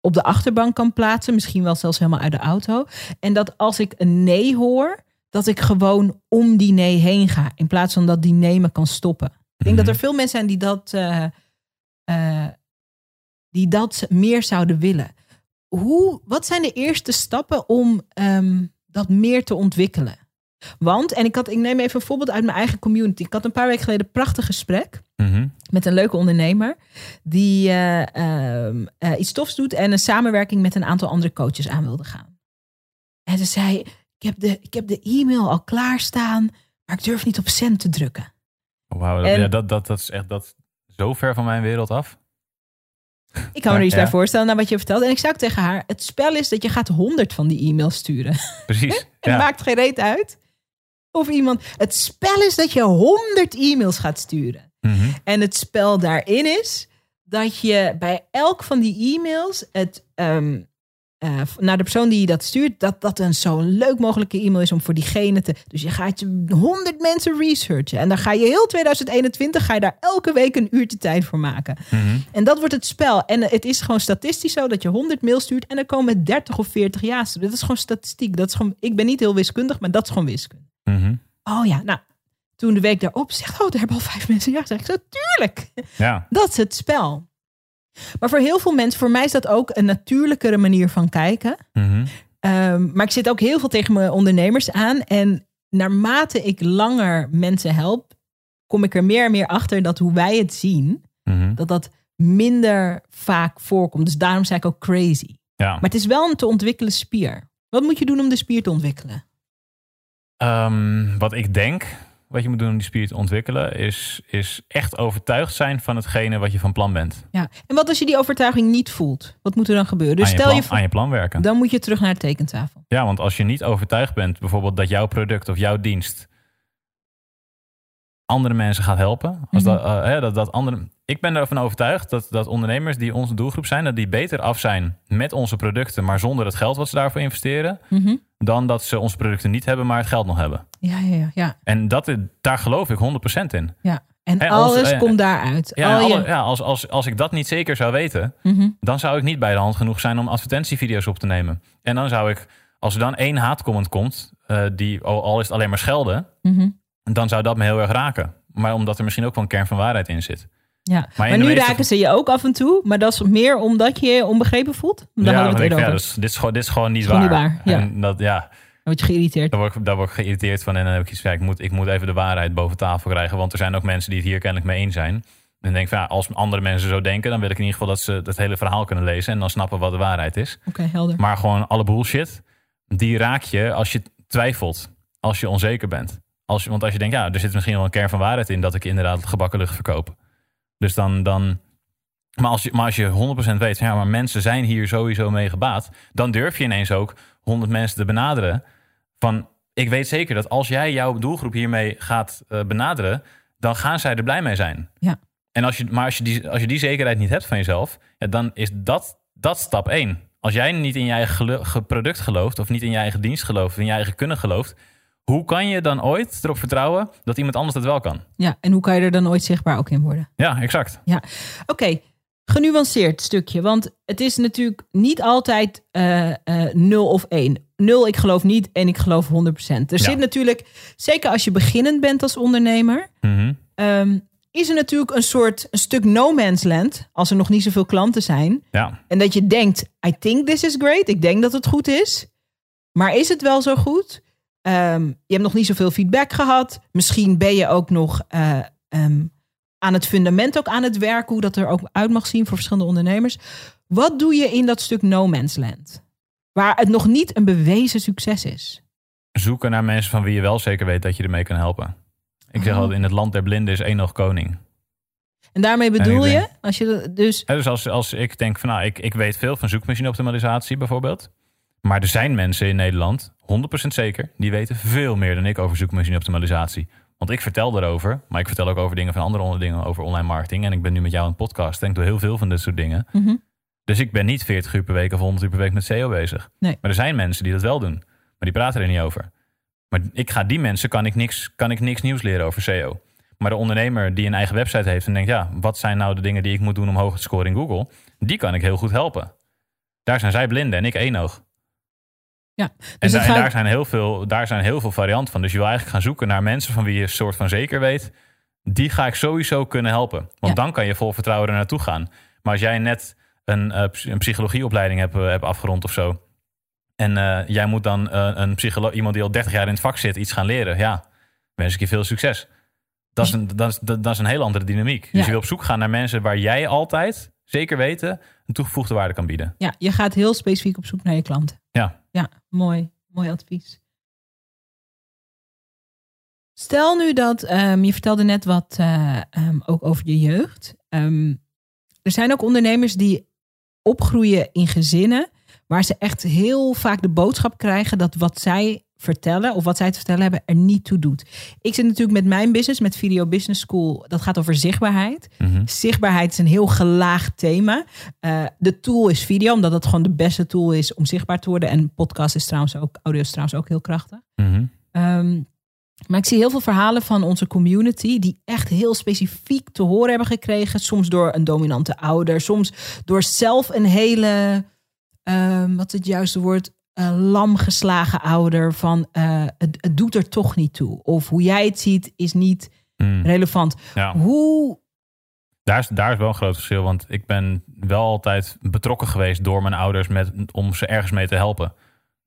op de achterbank kan plaatsen, misschien wel zelfs helemaal uit de auto. En dat als ik een nee hoor, dat ik gewoon om die nee heen ga, in plaats van dat die nee me kan stoppen. Ik denk Mhm. dat er veel mensen zijn die dat, eh, eh, die dat meer zouden willen. Hoe, wat zijn de eerste stappen om ehm, dat meer te ontwikkelen? Want, en ik, had, ik neem even een voorbeeld uit mijn eigen community. Ik had een paar weken geleden een prachtig gesprek Mhm. met een leuke ondernemer die eh, ehm, eh, iets tofs doet en een samenwerking met een aantal andere coaches aan wilde gaan. En ze zei: ik heb, de, ik heb de e-mail al klaarstaan, maar ik durf niet op send te drukken. Wauw, ja, dat, dat, dat is echt dat, zo ver van mijn wereld af. Ik kan me er iets Ja. bij voorstellen naar wat je vertelt. En ik zei ook tegen haar: het spel is dat je gaat honderd van die e-mails sturen. Precies. (laughs) Het ja. maakt geen reet uit. Of iemand. Het spel is dat je honderd e-mails gaat sturen. Mhm. En het spel daarin is dat je bij elk van die e-mails het ehm, eh, naar de persoon die je dat stuurt, dat dat een zo leuk mogelijke e-mail is om voor diegene te. Dus je gaat je 100 mensen researchen en dan ga je heel 2021 ga je daar elke week een uurtje tijd voor maken. Mhm. En dat wordt het spel. En het is gewoon statistisch zo dat je 100 mails stuurt en er komen 30 of 40 ja's. Dat is gewoon statistiek. Dat is gewoon, ik ben niet heel wiskundig, maar dat is gewoon wiskunde. Mhm. Oh ja, nou. Toen de week daarop zegt, oh, daar hebben al vijf mensen ja. Zeg ik zo, tuurlijk. Ja. Dat is het spel. Maar voor heel veel mensen, voor mij is dat ook een natuurlijkere manier van kijken. Mhm. Ehm, maar ik zit ook heel veel tegen mijn ondernemers aan. En naarmate ik langer mensen help, kom ik er meer en meer achter dat hoe wij het zien, Mhm. dat dat minder vaak voorkomt. Dus daarom zei ik ook crazy. Ja. Maar het is wel een te ontwikkelen spier. Wat moet je doen om de spier te ontwikkelen? Ehm, wat ik denk, wat je moet doen om die spier te ontwikkelen, is, is echt overtuigd zijn van hetgene wat je van plan bent. Ja. En wat als je die overtuiging niet voelt? Wat moet er dan gebeuren? Dus je stel plan, je voor, aan je plan werken. dan moet je terug naar de tekentafel. Ja, want als je niet overtuigd bent, bijvoorbeeld dat jouw product of jouw dienst andere mensen gaat helpen. Als Mhm. dat, eh, hè, dat, dat andere, ik ben ervan overtuigd dat, dat ondernemers die onze doelgroep zijn, dat die beter af zijn met onze producten, maar zonder het geld wat ze daarvoor investeren, Mhm. dan dat ze onze producten niet hebben, maar het geld nog hebben. Ja, ja, ja. ja, En dat, daar geloof ik 100% in. ja. En alles eh, komt daaruit. Ja, Al je- alle- ja als, als, als ik dat niet zeker zou weten, Mhm. dan zou ik niet bij de hand genoeg zijn om advertentievideo's op te nemen. En dan zou ik, als er dan één haatcomment komt, eh, die al is het alleen maar schelden. Dan zou dat me heel erg raken. Maar omdat er misschien ook wel een kern van waarheid in zit. Ja, maar, nu meeste- raken ze je ook af en toe. Maar dat is meer omdat je je onbegrepen voelt. Daar ja, het ik, ja, dus, dit, is gewoon, dit is gewoon niet gewoon waar. niet waar, ja. En dat, ja, Dan word je geïrriteerd. daar word, ik, daar word ik geïrriteerd van. En dan heb ik iets van, ja, ik moet, ik moet even de waarheid boven tafel krijgen. Want er zijn ook mensen die het hier kennelijk mee eens zijn. En denk van, ja, als andere mensen zo denken... dan wil ik in ieder geval dat ze het hele verhaal kunnen lezen... en dan snappen wat de waarheid is. Oké, helder. Maar gewoon alle bullshit, die raak je als je twijfelt. Als je onzeker bent. Als je, want als je denkt, ja, er zit misschien wel een kern van waarheid in... dat ik inderdaad gebakken lucht verkoop. Dus dan... dan maar, als je, maar als je 100% weet, ja, maar mensen zijn hier sowieso mee gebaat... dan durf je ineens ook 100 mensen te benaderen. Van, ik weet zeker dat als jij jouw doelgroep hiermee gaat eh, benaderen... dan gaan zij er blij mee zijn. Ja. En als je, maar als je, die, als je die zekerheid niet hebt van jezelf... Ja, dan is dat, dat stap één. Als jij niet in je eigen product gelooft... of niet in je eigen dienst gelooft... of in je eigen kunnen gelooft... hoe kan je dan ooit erop vertrouwen... dat iemand anders dat wel kan? Ja, en hoe kan je er dan ooit zichtbaar ook in worden? Ja, exact. Oké, genuanceerd stukje. Want het is natuurlijk niet altijd eh, eh, 0 of 1. 0, ik geloof niet en ik geloof 100%. Er Ja. zit natuurlijk, zeker als je beginnend bent als ondernemer... Mhm. ehm, is er natuurlijk een soort een stuk no man's land... als er nog niet zoveel klanten zijn... Ja, En dat je denkt, I think this is great. Ik denk dat het goed is. Maar is het wel zo goed? Ehm, je hebt nog niet zoveel feedback gehad. Misschien ben je ook nog eh, ehm, aan het fundament ook aan het werken. Hoe dat er ook uit mag zien voor verschillende ondernemers. Wat doe je in dat stuk no man's land? Waar het nog niet een bewezen succes is. zoeken naar mensen van wie je wel zeker weet... dat je ermee kan helpen. Ik zeg Oh. altijd, in het land der blinden is één nog koning. En daarmee bedoel je, als je dus dus als, als ik denk van, nou, ik, ik weet veel van zoekmachine-optimalisatie bijvoorbeeld. Maar er zijn mensen in Nederland, 100% zeker, die weten veel meer dan ik over zoekmachine-optimalisatie. Want ik vertel erover, maar ik vertel ook over dingen van andere onder- dingen over online marketing. En ik ben nu met jou aan het podcast en ik doe heel veel van dit soort dingen. Mhm. Dus ik ben niet 40 uur per week of 100 uur per week met SEO bezig. Nee. Maar er zijn mensen die dat wel doen, maar die praten er niet over. Maar ik ga die mensen, kan ik niks, kan ik niks nieuws leren over SEO. Maar de ondernemer die een eigen website heeft en denkt, ja, wat zijn nou de dingen die ik moet doen om hoog te scoren in Google? Die kan ik heel goed helpen. Daar zijn zij blinden en ik éénoog. Ja, En, dus da- en gaat- daar, zijn heel veel, daar zijn heel veel varianten van. Dus je wil eigenlijk gaan zoeken naar mensen van wie je een soort van zeker weet. Die ga ik sowieso kunnen helpen. Want Ja. dan kan je vol vertrouwen er naartoe gaan. Maar als jij net een, eh, een psychologieopleiding hebt, eh, hebt afgerond of zo. En eh, jij moet dan een psycholo- iemand die al 30 jaar in het vak zit iets gaan leren. Ja, wens ik je veel succes. Dat is een, dat is, dat, is een heel andere dynamiek. Dus je wil op zoek gaan naar mensen waar jij altijd, zeker weten, een toegevoegde waarde kan bieden. ja, je gaat heel specifiek op zoek naar je klanten. Ja. Ja, mooi. Mooi advies. Stel nu dat, ehm, je vertelde net wat eh, ehm, ook over je jeugd. Ehm, er zijn ook ondernemers die opgroeien in gezinnen waar ze echt heel vaak de boodschap krijgen dat wat zij vertellen of wat zij te vertellen hebben er niet toe doet. Ik zit natuurlijk met mijn business, met Video Business School. Dat gaat over zichtbaarheid. Mhm. Zichtbaarheid is een heel gelaagd thema. Uh, de tool is video, omdat het gewoon de beste tool is om zichtbaar te worden. En podcast is trouwens ook, audio is trouwens ook heel krachtig. Mhm. Um, maar ik zie heel veel verhalen van onze community die echt heel specifiek te horen hebben gekregen. Soms door een dominante ouder, soms door zelf een hele, um, wat is het juiste woord, uh, lam geslagen ouder. Van uh, het, het, doet er toch niet toe. Of hoe jij het ziet is niet Mm. relevant. Ja. Hoe, Daar is, daar is wel een groot verschil. Want ik ben wel altijd betrokken geweest door mijn ouders met, om ze ergens mee te helpen.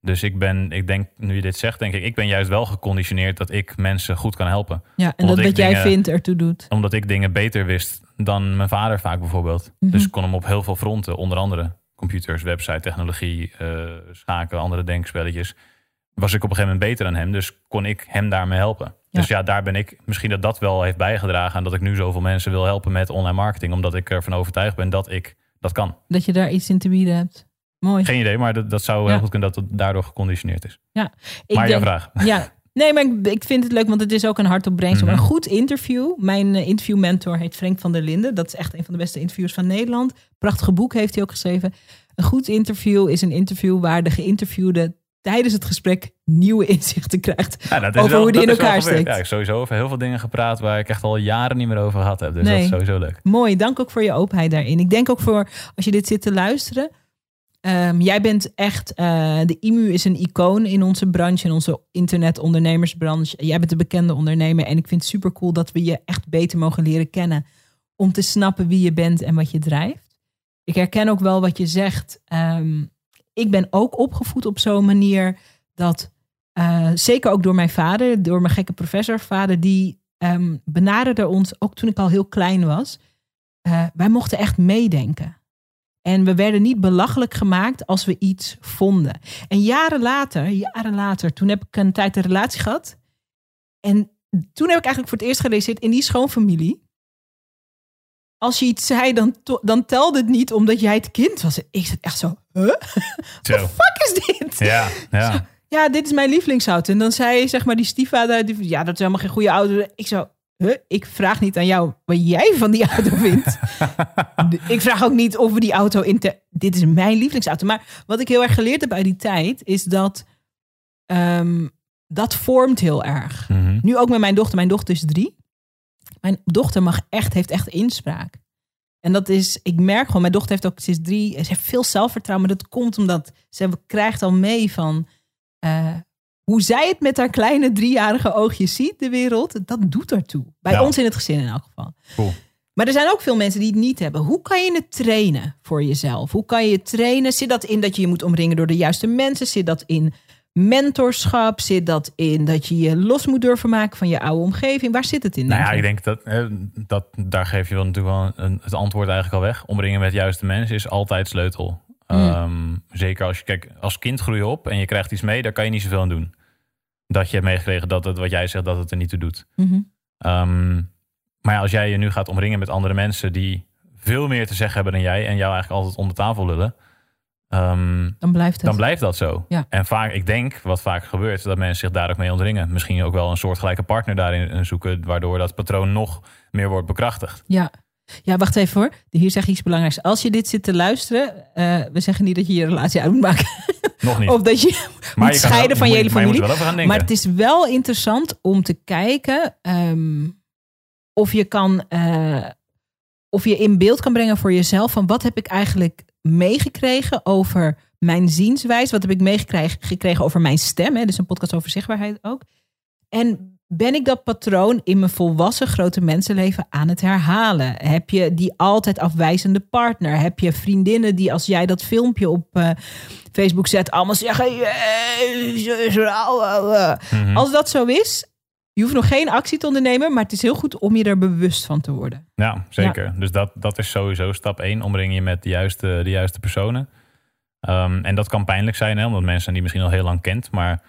Dus ik ben, ik denk, nu je dit zegt, denk ik, ik ben juist wel geconditioneerd dat ik mensen goed kan helpen. ja, en Omdat dat wat jij dingen- vindt ertoe doet. Omdat ik dingen beter wist dan mijn vader vaak bijvoorbeeld. Mhm. Dus ik kon hem op heel veel fronten, onder andere computers, website, technologie, eh, schaken, andere denkspelletjes. Was ik op een gegeven moment beter dan hem, dus kon ik hem daarmee helpen. Ja. Dus ja, daar ben ik, misschien dat dat wel heeft bijgedragen aan dat ik nu zoveel mensen wil helpen met online marketing. Omdat ik ervan overtuigd ben dat ik dat kan. Dat je daar iets in te bieden hebt. Mooi. Geen idee, maar dat, dat zou heel Ja. goed kunnen dat het daardoor geconditioneerd is. Ik maar jouw denk- vraag. Ja, (laughs) nee, maar ik, ik vind het leuk, want het is ook een hardop brainstorm. Mhm. Een goed interview. Mijn eh, interviewmentor heet Frank van der Linden. Dat is echt een van de beste interviewers van Nederland. Prachtige boek heeft hij ook geschreven. Een goed interview is een interview waar de geïnterviewde tijdens het gesprek nieuwe inzichten krijgt. Ja, dat is Over wel- hoe die in elkaar steekt. Ja, ik heb sowieso over heel veel dingen gepraat waar ik echt al jaren niet meer over gehad heb. Dus dat is sowieso leuk. Mooi, dank ook voor je openheid daarin. Ik denk ook voor als je dit zit te luisteren. Ehm, jij bent echt, eh, de IMU is een icoon in onze branche, in onze internetondernemersbranche. Jij bent een bekende ondernemer en ik vind het super cool dat we je echt beter mogen leren kennen. Om te snappen wie je bent en wat je drijft. Ik herken ook wel wat je zegt. Ehm, ik ben ook opgevoed op zo'n manier dat, eh, zeker ook door mijn vader, door mijn gekke professorvader, die ehm, benaderde ons, ook toen ik al heel klein was. Eh, wij mochten echt meedenken. En we werden niet belachelijk gemaakt als we iets vonden. En jaren later, jaren later, toen heb ik een tijd een relatie gehad. En toen heb ik eigenlijk voor het eerst gerealiseerd in die schoonfamilie. Als je iets zei, dan, dan telde het niet omdat jij het kind was. Ik zat echt zo, huh? (laughs) Zo. Fuck is dit? Ja, ja. Ja, dit is mijn lievelingsauto. En dan zei zeg maar die stiefvader, die- ja, dat is helemaal geen goede auto. Ik zo, huh? ik vraag niet aan jou wat jij van die auto vindt. (laughs) ik vraag ook niet of we die auto in te... Dit is mijn lievelingsauto. Maar wat ik heel erg geleerd heb uit die tijd, is dat ehm, dat vormt heel erg. Mhm. Nu ook met mijn dochter. Mijn dochter is drie. Mijn dochter mag echt, heeft echt inspraak. En dat is, ik merk gewoon, mijn dochter heeft ook, is drie, ze heeft veel zelfvertrouwen. Maar dat komt omdat ze krijgt al mee van eh, hoe zij het met haar kleine driejarige oogjes ziet, de wereld. Dat doet ertoe. Bij Ja. ons in het gezin in elk geval. Cool. Maar er zijn ook veel mensen die het niet hebben. Hoe kan je het trainen voor jezelf? Hoe kan je het trainen? Zit dat in dat je je moet omringen door de juiste mensen? Zit dat in mentorschap? Zit dat in dat je je los moet durven maken van je oude omgeving? Waar zit het in? Nou ja, ik denk dat, dat daar geef je wel natuurlijk wel een, het antwoord eigenlijk al weg. Omringen met juiste mensen is altijd sleutel. Mm. Ehm, zeker als je, kijk, als kind groei je op en je krijgt iets mee, daar kan je niet zoveel aan doen. Dat je hebt meegekregen dat het, wat jij zegt, dat het er niet toe doet. Mhm. Ehm, maar ja, als jij je nu gaat omringen met andere mensen die veel meer te zeggen hebben dan jij en jou eigenlijk altijd onder tafel lullen, ehm, Dan blijft het. dan blijft dat zo. Ja. En vaak, ik denk, wat vaak gebeurt, dat mensen zich daar ook mee omringen. Misschien ook wel een soortgelijke partner daarin eh, zoeken, waardoor dat patroon nog meer wordt bekrachtigd. Ja. Ja, wacht even hoor. Hier zeg ik iets belangrijks. Als je dit zit te luisteren, eh, we zeggen niet dat je je relatie uit moet maken. Nog niet. (laughs) of dat je maar moet je scheiden wel- van je hele familie. Maar het is wel interessant om te kijken ehm, of je kan, eh, of je in beeld kan brengen voor jezelf van wat heb ik eigenlijk meegekregen over mijn zienswijze, wat heb ik meegekregen gekregen over mijn stem, hè? dus een podcast over zichtbaarheid ook. En ben ik dat patroon in mijn volwassen grote mensenleven aan het herhalen? Heb je die altijd afwijzende partner? Heb je vriendinnen die als jij dat filmpje op eh, Facebook zet, allemaal zeggen: "Jezus, au, au, au." Mhm. Als dat zo is, je hoeft nog geen actie te ondernemen, maar het is heel goed om je er bewust van te worden. Ja, zeker. Dus dat, dat is sowieso stap 1. Omring je met de juiste, de juiste personen. Ehm, en dat kan pijnlijk zijn, hè, omdat mensen die misschien al heel lang kent. Maar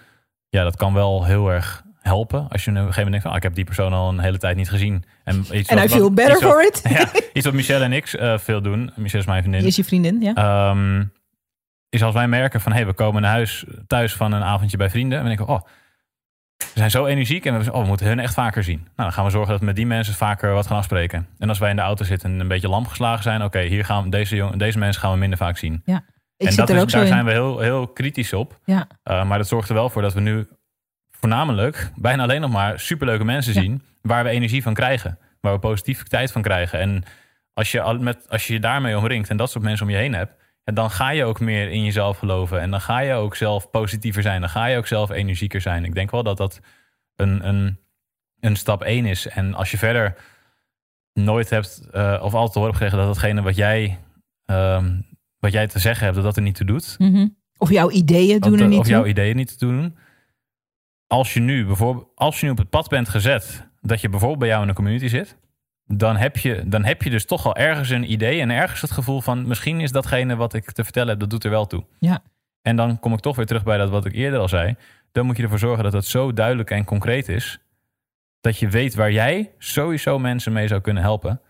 ja, dat kan wel heel erg helpen. Als je op een gegeven moment denkt van, ah, ik heb die persoon al een hele tijd niet gezien. En iets En wat- I feel better iets for it. (laughs) Ja, iets wat Michelle en ik eh, veel doen. Michelle is mijn vriendin. Is je vriendin, ja? Ehm, is als wij merken van... hé, hey, we komen naar huis thuis van een avondje bij vrienden... en dan denken we, oh, we zijn zo energiek en we, oh, we moeten hun echt vaker zien. Nou, dan gaan we zorgen dat we met die mensen vaker wat gaan afspreken. En als wij in de auto zitten en een beetje lamp geslagen zijn... oké, hier gaan we deze, jong, deze mensen gaan we minder vaak zien. Ja. Ik en dat is, daar zijn we heel, heel kritisch op. Ja. Uh, maar dat zorgt er wel voor dat we nu voornamelijk bijna alleen nog maar superleuke mensen Ja. zien... waar we energie van krijgen. Waar we positiviteit van krijgen. En als je, al met, als je je daarmee omringt en dat soort mensen om je heen hebt... dan ga je ook meer in jezelf geloven. En dan ga je ook zelf positiever zijn. Dan ga je ook zelf energieker zijn. Ik denk wel dat dat een, een, een stap één is. En als je verder nooit hebt eh, of altijd te horen gekregen... dat datgene wat jij, ehm, wat jij te zeggen hebt, dat dat er niet toe doet... Mhm. Of jouw ideeën doen of, er de- niet of toe. jouw ideeën niet te doen. Als je nu bijvoorbeeld, als je nu op het pad bent gezet dat je bijvoorbeeld bij jou in een community zit, dan heb je, dan heb je dus toch al ergens een idee en ergens het gevoel van misschien is datgene wat ik te vertellen heb, dat doet er wel toe. Ja. En dan kom ik toch weer terug bij dat wat ik eerder al zei. Dan moet je ervoor zorgen dat het zo duidelijk en concreet is. Dat je weet waar jij sowieso mensen mee zou kunnen helpen.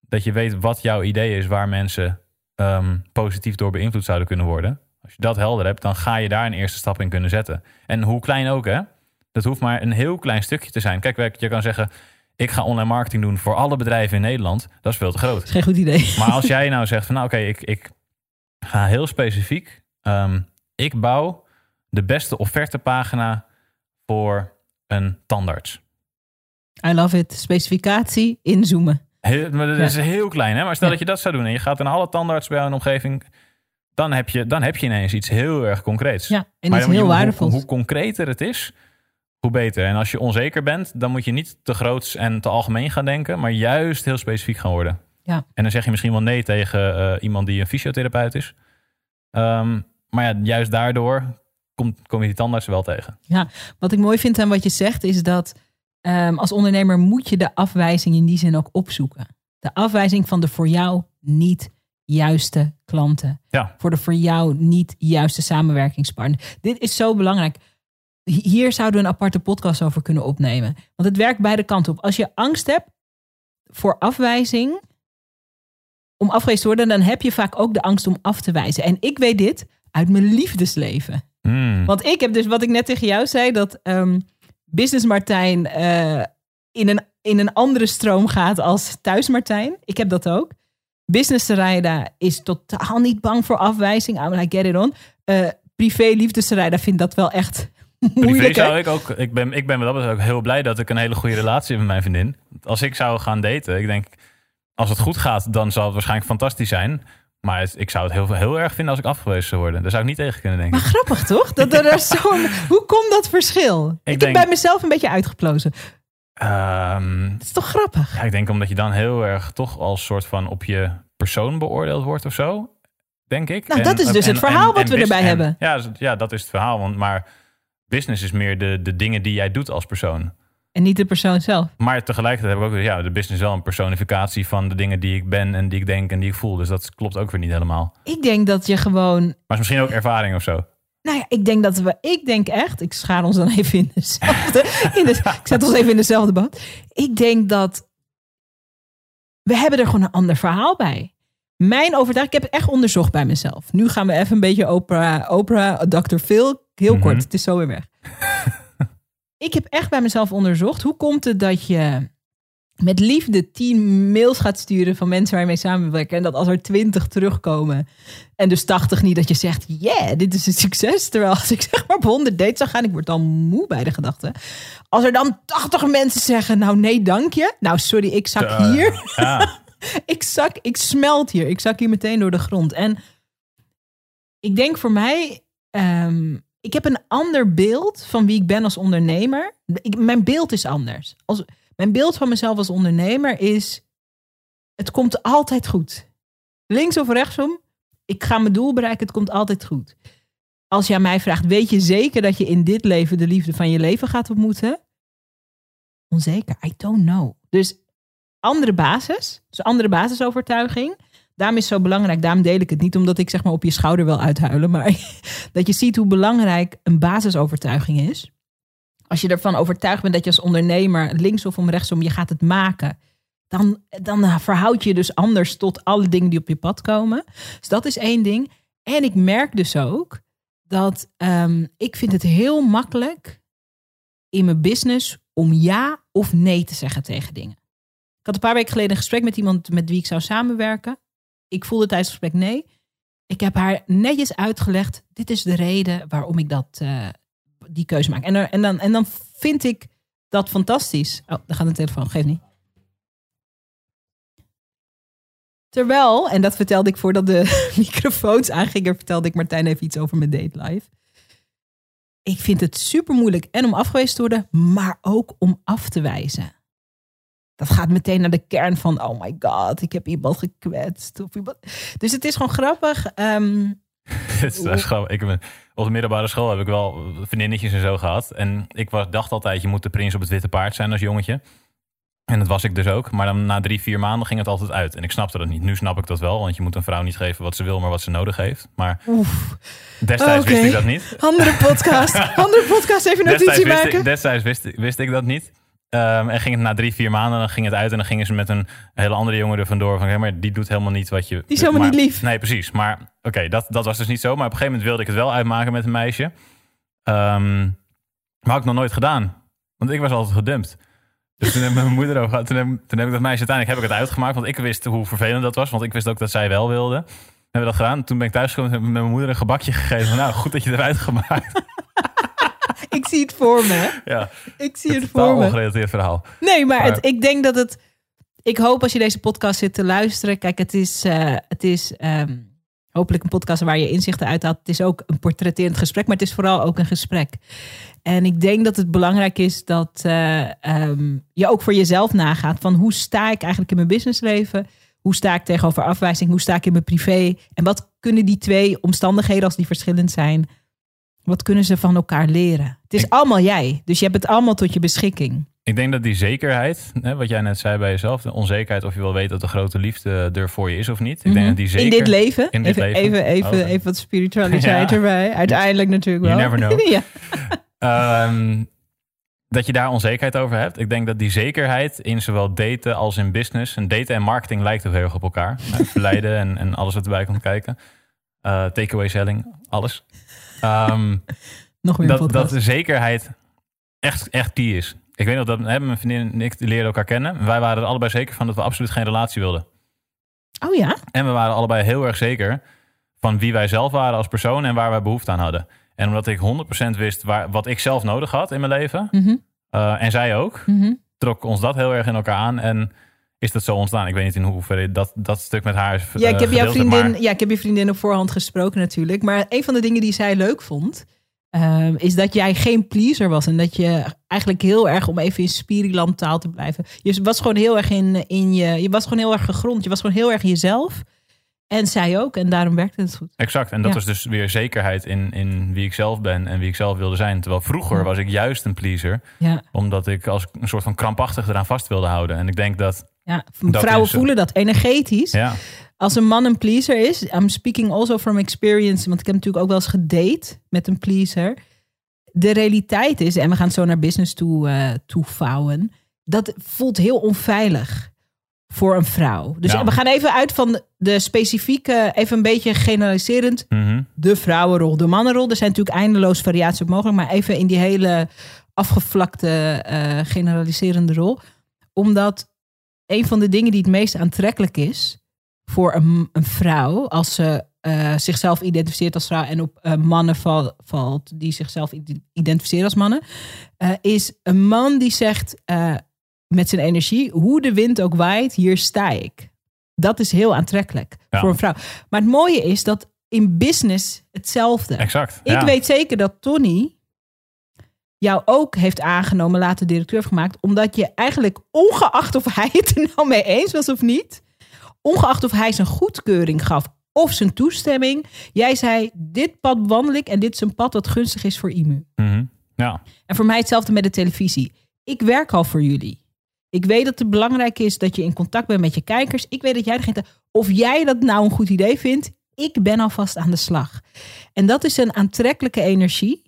Dat je weet wat jouw idee is waar mensen ehm, positief door beïnvloed zouden kunnen worden. Als je dat helder hebt, dan ga je daar een eerste stap in kunnen zetten. En hoe klein ook, hè? Dat hoeft maar een heel klein stukje te zijn. Kijk, je kan zeggen: ik ga online marketing doen voor alle bedrijven in Nederland. Dat is veel te groot. geen goed idee. (laughs) Maar als jij (laughs) nou zegt van nou oké, ik, ik ga heel specifiek. ehm, ik bouw de beste offertepagina voor een tandarts. I love it. Specificatie, inzoomen. Heel, maar dat Ja. is heel klein, hè? Maar stel Ja. dat je dat zou doen en je gaat naar alle tandarts bij de omgeving, dan heb je, dan heb je ineens iets heel erg concreets. Ja, en maar is je- heel hoe- waardevol. Hoe, hoe concreter het is, hoe beter. En als je onzeker bent, dan moet je niet te groots en te algemeen gaan denken, maar juist heel specifiek gaan worden. Ja. En dan zeg je misschien wel nee tegen eh, iemand die een fysiotherapeut is. Ehm, maar ja, juist daardoor kom, kom je die tandarts wel tegen. Wat ik mooi vind aan wat je zegt, is dat ehm, als ondernemer moet je de afwijzing in die zin ook opzoeken. De afwijzing van de voor jou niet juiste klanten. Ja. Voor de voor jou niet juiste samenwerkingspartner. Dit is zo belangrijk. Hi- Hier zouden we een aparte podcast over kunnen opnemen. Want het werkt beide kanten op. Als je angst hebt voor afwijzing, om afgewezen te worden, dan heb je vaak ook de angst om af te wijzen. En ik weet dit uit mijn liefdesleven. Hmm. Want ik heb dus wat ik net tegen jou zei, dat ehm, Business Martijn eh, in, een, in een andere stroom gaat als Thuis Martijn. Ik heb dat ook. Business Sarayda is totaal niet bang voor afwijzing. I'm like, get it on. Eh, privé Liefdes Sarayda vindt dat wel echt Privé zou ik ook. Ik ben, ik ben met dat betreft ook heel blij dat ik een hele goede relatie heb met mijn vriendin. Als ik zou gaan daten, ik denk, als het goed gaat, dan zal het waarschijnlijk fantastisch zijn. Maar het- ik zou het heel, heel erg vinden als ik afgewezen zou worden. Daar zou ik niet tegen kunnen denken. Maar grappig toch? Dat er zo'n. (laughs) Hoe komt dat verschil? Ik, heb denk- bij mezelf een beetje uitgeplozen. Ehm, Het is toch grappig? ja, ik denk omdat je dan heel erg toch als soort van op je persoon beoordeeld wordt of zo. Denk ik. Nou, dat is dus het verhaal wat we erbij en- hebben. Ja, ja, dat is het verhaal. Want, maar business is meer de, de dingen die jij doet als persoon. En niet de persoon zelf. Maar tegelijkertijd heb ik ook ja, de business wel een personificatie van de dingen die ik ben en die ik denk en die ik voel. Dus dat klopt ook weer niet helemaal. Maar Ik denk dat je gewoon is misschien ook ervaring of zo. Nou ja, ik denk dat we, ik denk echt, ik schaar ons dan even in dezelfde, in de, ik zet ons even in dezelfde boot. Ik denk dat we hebben er gewoon een ander verhaal bij. Mijn overtuiging, ik heb het echt onderzocht bij mezelf. Nu gaan we even een beetje Oprah, Oprah Dr. Phil, heel Mhm. kort, het is zo weer weg. (laughs) ik heb echt bij mezelf onderzocht, hoe komt het dat je met liefde tien mails gaat sturen van mensen waar je mee samenwerken. En dat als er twintig terugkomen en dus 80 niet, dat je zegt: Yeah, dit is een succes. Terwijl als ik (laughs) zeg maar op 100 dates zou gaan, ik word dan moe bij de gedachte. Als er dan 80 mensen zeggen: Nou, nee, dank je. Nou, sorry, ik zak hier. Ja, (laughs) (laughs) Ik zak, ik smelt hier. Ik zak hier meteen door de grond. En ik denk voor mij, ehm, ik heb een ander beeld van wie ik ben als ondernemer. Mijn beeld is anders. Als, mijn beeld van mezelf als ondernemer is, het komt altijd goed. Links of rechtsom, ik ga mijn doel bereiken, het komt altijd goed. Als je aan mij vraagt, weet je zeker dat je in dit leven de liefde van je leven gaat ontmoeten? Onzeker, I don't know. Dus andere basis, dus andere basisovertuiging. Daarom is zo belangrijk, daarom deel ik het niet omdat ik zeg maar op je schouder wil uithuilen, maar (laughs) dat je ziet hoe belangrijk een basisovertuiging is. Als je ervan overtuigd bent dat je als ondernemer links of om rechtsom je gaat het maken, dan, dan verhoud je je dus anders tot alle dingen die op je pad komen. Dus dat is één ding. En ik merk dus ook dat ehm, ik vind het heel makkelijk in mijn business om ja of nee te zeggen tegen dingen. Ik had een paar weken geleden een gesprek met iemand met wie ik zou samenwerken. Ik voelde tijdens het gesprek nee. Ik heb haar netjes uitgelegd, dit is de reden waarom ik dat, eh, die keuze maak. En, en, dan, en dan vind ik dat fantastisch. Oh, daar gaat een telefoon, geef niet. Terwijl, en dat vertelde ik voordat de (laughs) microfoons aangingen, vertelde ik Martijn even iets over mijn date live. Ik vind het super moeilijk en om afgewezen te worden, maar ook om af te wijzen. Dat gaat meteen naar de kern van, oh my god, ik heb iemand gekwetst. Of iemand... Dus het is gewoon grappig. Ehm, (laughs) het is echt grappig. Ik heb, op de middelbare school heb ik wel vriendinnetjes en zo gehad. En ik was, dacht altijd, je moet de prins op het witte paard zijn als jongetje. En dat was ik dus ook. Maar dan na drie, vier maanden ging het altijd uit. En ik snapte dat niet. Nu snap ik dat wel. Want je moet een vrouw niet geven wat ze wil, maar wat ze nodig heeft. Maar Oef. destijds wist ik dat niet. Andere podcast. (laughs) Andere podcast. Even notitie destijds maken. destijds wist, wist ik dat niet. Um, en ging het na drie, vier maanden, dan ging het uit en dan gingen ze met een hele andere jongen er vandoor. Van, hey, maar die doet helemaal niet wat je... Die is helemaal niet lief. Nee, precies. Maar oké, dat, dat was dus niet zo. Maar op een gegeven moment wilde ik het wel uitmaken met een meisje. Um, maar had ik nog nooit gedaan. Want ik was altijd gedumpt. Dus toen heb mijn (laughs) moeder over toen heb, toen heb ik dat meisje uiteindelijk heb ik het uitgemaakt. Want ik wist hoe vervelend dat was. Want ik wist ook dat zij wel wilde. Hebben we dat gedaan. Toen ben ik thuisgekomen en heb ik met mijn moeder een gebakje gegeven. Nou, goed dat je het eruit gemaakt. (laughs) ik zie het voor me. Ja. Ik zie het, het voor me. ongerelateerd verhaal. Nee, maar, Het, ik denk dat het... Ik hoop als je deze podcast zit te luisteren. Kijk, het is, uh, het is um, hopelijk een podcast waar je inzichten uithaalt. Het is ook een portretterend gesprek, maar het is vooral ook een gesprek. En ik denk dat het belangrijk is dat uh, um, je ook voor jezelf nagaat van hoe sta ik eigenlijk in mijn businessleven? Hoe sta ik tegenover afwijzing? Hoe sta ik in mijn privé? En wat kunnen die twee omstandigheden, als die verschillend zijn, wat kunnen ze van elkaar leren? Het is allemaal jij, dus je hebt het allemaal tot je beschikking. Ik denk dat die zekerheid, hè, wat jij net zei bij jezelf, de onzekerheid of je wel weet dat de grote liefde er voor je is of niet. Ik denk mhm. dat die zeker, in dit leven. In dit even, leven. Even, even, oh, even wat spiritualiteit (laughs) erbij. Uiteindelijk natuurlijk wel. You never know. (laughs) ja. um, (laughs) dat je daar onzekerheid over hebt. Ik denk dat die zekerheid in zowel daten als in business. En daten en marketing lijkt ook heel erg op elkaar. verleiden en, en alles wat erbij komt kijken. Uh, takeaway selling, alles. Um, (laughs) Nog meer dat, dat de zekerheid echt, echt key is. Ik weet nog dat hè, mijn vriendin en ik leerden elkaar kennen. Wij waren er allebei zeker van dat we absoluut geen relatie wilden. Oh ja? En we waren allebei heel erg zeker van wie wij zelf waren als persoon en waar wij behoefte aan hadden. En omdat ik 100% wist waar, wat ik zelf nodig had in mijn leven, mhm. uh, en zij ook, mm trok ons dat heel erg in elkaar aan. En is dat zo ontstaan? Ik weet niet in hoeverre dat, dat stuk met haar. Ja, ik heb, uh, jouw vriendin, ja, ik heb je vriendin op voorhand gesproken natuurlijk. Maar een van de dingen die zij leuk vond, uh, is dat jij geen pleaser was. En dat je eigenlijk heel erg, om even in Spiriland taal te blijven. Je was gewoon heel erg in, in je. Je was gewoon heel erg gegrond. Je was gewoon heel erg jezelf. En zij ook. En daarom werkte het goed. Exact. En dat was dus weer zekerheid in, in wie ik zelf ben en wie ik zelf wilde zijn. Terwijl vroeger was ik juist een pleaser. Ja. Omdat ik als een soort van krampachtig eraan vast wilde houden. En ik denk dat. Ja, vrouwen voelen dat energetisch. Ja. Als een man een pleaser is, I'm speaking also from experience, want ik heb natuurlijk ook wel eens gedate met een pleaser. De realiteit is, en we gaan zo naar business toe, uh, toe vouwen, dat voelt heel onveilig voor een vrouw. Dus we gaan even uit van de specifieke, even een beetje generaliserend, mhm. de vrouwenrol, de mannenrol. Er zijn natuurlijk eindeloos variaties op mogelijk, maar even in die hele afgevlakte, uh, generaliserende rol. Omdat een van de dingen die het meest aantrekkelijk is voor een, een vrouw, als ze uh, zichzelf identificeert als vrouw en op uh, mannen val, valt die zichzelf identificeren als mannen, is een man die zegt met zijn energie, hoe de wind ook waait, hier sta ik. Dat is heel aantrekkelijk voor een vrouw. Maar het mooie is dat in business hetzelfde. Exact. Ik weet zeker dat Tony jou ook heeft aangenomen, later directeur heeft gemaakt, omdat je eigenlijk, ongeacht of hij het er nou mee eens was of niet, ongeacht of hij zijn goedkeuring gaf of zijn toestemming, jij zei: Dit pad wandel ik en dit is een pad dat gunstig is voor IMU. Mhm. Ja. En voor mij hetzelfde met de televisie. Ik werk al voor jullie. Ik weet dat het belangrijk is dat je in contact bent met je kijkers. Ik weet dat jij degene. Of jij dat nou een goed idee vindt, ik ben alvast aan de slag. En dat is een aantrekkelijke energie.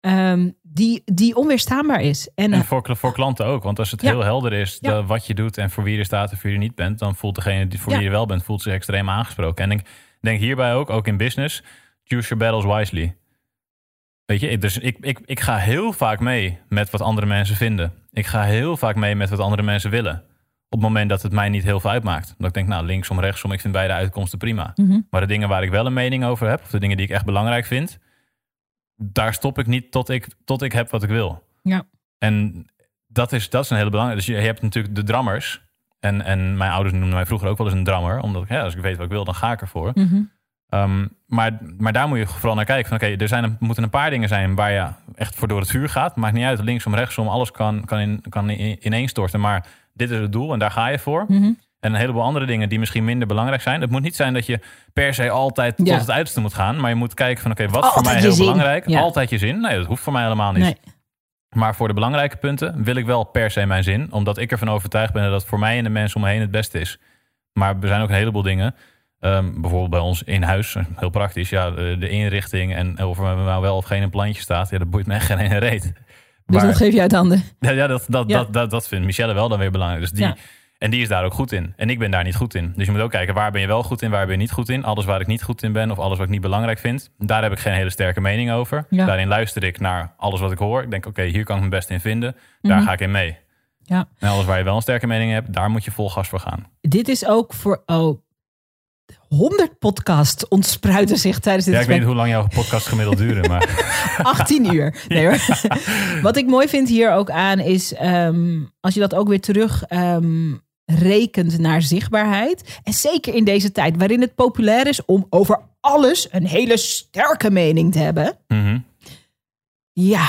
Um, die, die onweerstaanbaar is. En, en voor, voor klanten ook. Want als het heel helder is wat je doet en voor wie je staat en voor wie je niet bent, dan voelt degene die voor wie je wel bent, voelt zich extreem aangesproken. En ik, Denk hierbij ook, ook in business, choose your battles wisely. Weet je, ik- dus ik, ik, ik ga heel vaak mee met wat andere mensen vinden. Ik ga heel vaak mee met wat andere mensen willen. Op het moment dat het mij niet heel veel uitmaakt. Dat ik denk, nou, linksom, rechtsom, ik vind beide uitkomsten prima. Mhm. Maar de dingen waar ik wel een mening over heb, of de dingen die ik echt belangrijk vind, daar stop ik niet tot ik, tot ik heb wat ik wil. Ja. En dat is, dat is een hele belangrijke. Dus je, je hebt natuurlijk de drammers. En, en mijn ouders noemden mij vroeger ook wel eens een drammer. Omdat ik, ja, als ik weet wat ik wil, dan ga ik ervoor. Ehm, maar, maar daar moet je vooral naar kijken. Van, Oké, er zijn moeten een paar dingen zijn waar je echt voor door het vuur gaat. Maakt niet uit, linksom, rechtsom, alles kan, kan, in, kan in, ineenstorten. Maar dit is het doel en daar ga je voor. Mhm. En een heleboel andere dingen die misschien minder belangrijk zijn. Het moet niet zijn dat je per se altijd tot het uiterste moet gaan. Maar je moet kijken van, oké, wat voor Altijd mij je heel zin. belangrijk? Ja. Altijd je zin? Nee, dat hoeft voor mij helemaal niet. Nee. Maar voor de belangrijke punten wil ik wel per se mijn zin. Omdat ik ervan overtuigd ben dat het voor mij en de mensen om me heen het beste is. Maar er zijn ook een heleboel dingen. ehm, bijvoorbeeld bij ons in huis, (laughs) heel praktisch. Ja, de, de inrichting en of er nou wel of geen een plantje staat. Ja, dat boeit me echt geen ene reet. Dus dat geef je uit handen. ja, ja, dat, dat, Ja. Dat, dat, dat vindt Michelle wel dan weer belangrijk. Dus die, Ja. En die is daar ook goed in. En ik ben daar niet goed in. Dus je moet ook kijken, waar ben je wel goed in, waar ben je niet goed in. Alles waar ik niet goed in ben of alles wat ik niet belangrijk vind. Daar heb ik geen hele sterke mening over. Ja. Daarin luister ik naar alles wat ik hoor. Ik denk, oké, hier kan ik me best in vinden. Daar Mhm. ga ik in mee. Ja. En alles waar je wel een sterke mening hebt, daar moet je vol gas voor gaan. Dit is ook voor... Oh, 100 podcasts ontspruiten zich tijdens dit Ja, ik weet niet hoe lang jouw podcast gemiddeld duren, maar (laughs) 18 uur. Nee, hoor. (laughs) Wat ik mooi vind hier ook aan is, ehm, als je dat ook weer terug ehm, rekent naar zichtbaarheid. En zeker in deze tijd waarin het populair is om over alles een hele sterke mening te hebben. mhm. Ja,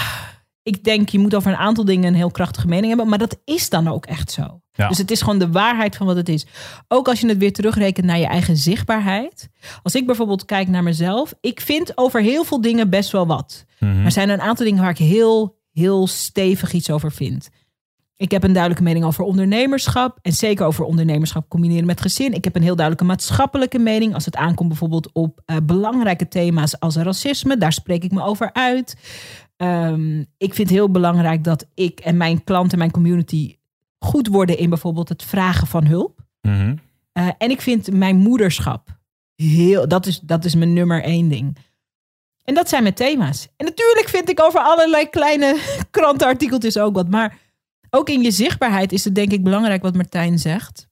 ik denk je moet over een aantal dingen een heel krachtige mening hebben. Maar dat is dan ook echt zo. Ja. Dus het is gewoon de waarheid van wat het is. Ook als je het weer terugrekent naar je eigen zichtbaarheid. Als ik bijvoorbeeld kijk naar mezelf. Ik vind over heel veel dingen best wel wat. Mhm. Maar er zijn een aantal dingen waar ik heel, heel stevig iets over vind. Ik heb een duidelijke mening over ondernemerschap. En zeker over ondernemerschap combineren met gezin. Ik heb een heel duidelijke maatschappelijke mening. Als het aankomt bijvoorbeeld op eh, belangrijke thema's als racisme. Daar spreek ik me over uit. Ehm, ik vind heel belangrijk dat ik en mijn klanten, mijn community goed worden in bijvoorbeeld het vragen van hulp. Mhm. Eh, en ik vind mijn moederschap heel, dat is, dat is mijn nummer één ding. En dat zijn mijn thema's. En natuurlijk vind ik over allerlei kleine (laughs) krantenartikeltjes ook wat. Maar ook in je zichtbaarheid is het denk ik belangrijk wat Martijn zegt.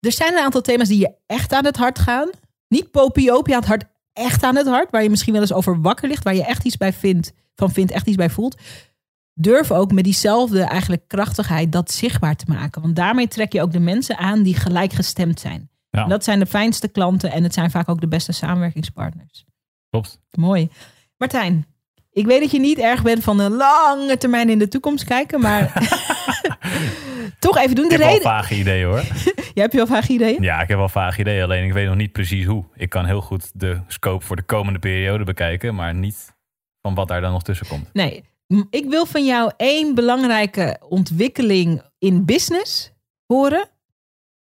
Er zijn een aantal thema's die je echt aan het hart gaan. Niet popiopie aan het hart, echt aan het hart. Waar je misschien wel eens over wakker ligt. Waar je echt iets bij vindt, van vindt, echt iets bij voelt. Durf ook met diezelfde eigenlijk krachtigheid dat zichtbaar te maken. Want daarmee trek je ook de mensen aan die gelijkgestemd zijn. Ja. En dat zijn de fijnste klanten en het zijn vaak ook de beste samenwerkingspartners. Klopt. Mooi. Martijn, ik weet dat je niet erg bent van een lange termijn in de toekomst kijken, maar (laughs) toch even doen. Ik De heb wel reden. vage ideeën hoor. (laughs) Jij hebt je al vaag ideeën? Ja, ik heb wel vage ideeën, alleen ik weet nog niet precies hoe. Ik kan heel goed de scope voor de komende periode bekijken, maar niet van wat daar dan nog tussen komt. Nee. Ik wil van jou één belangrijke ontwikkeling in business horen.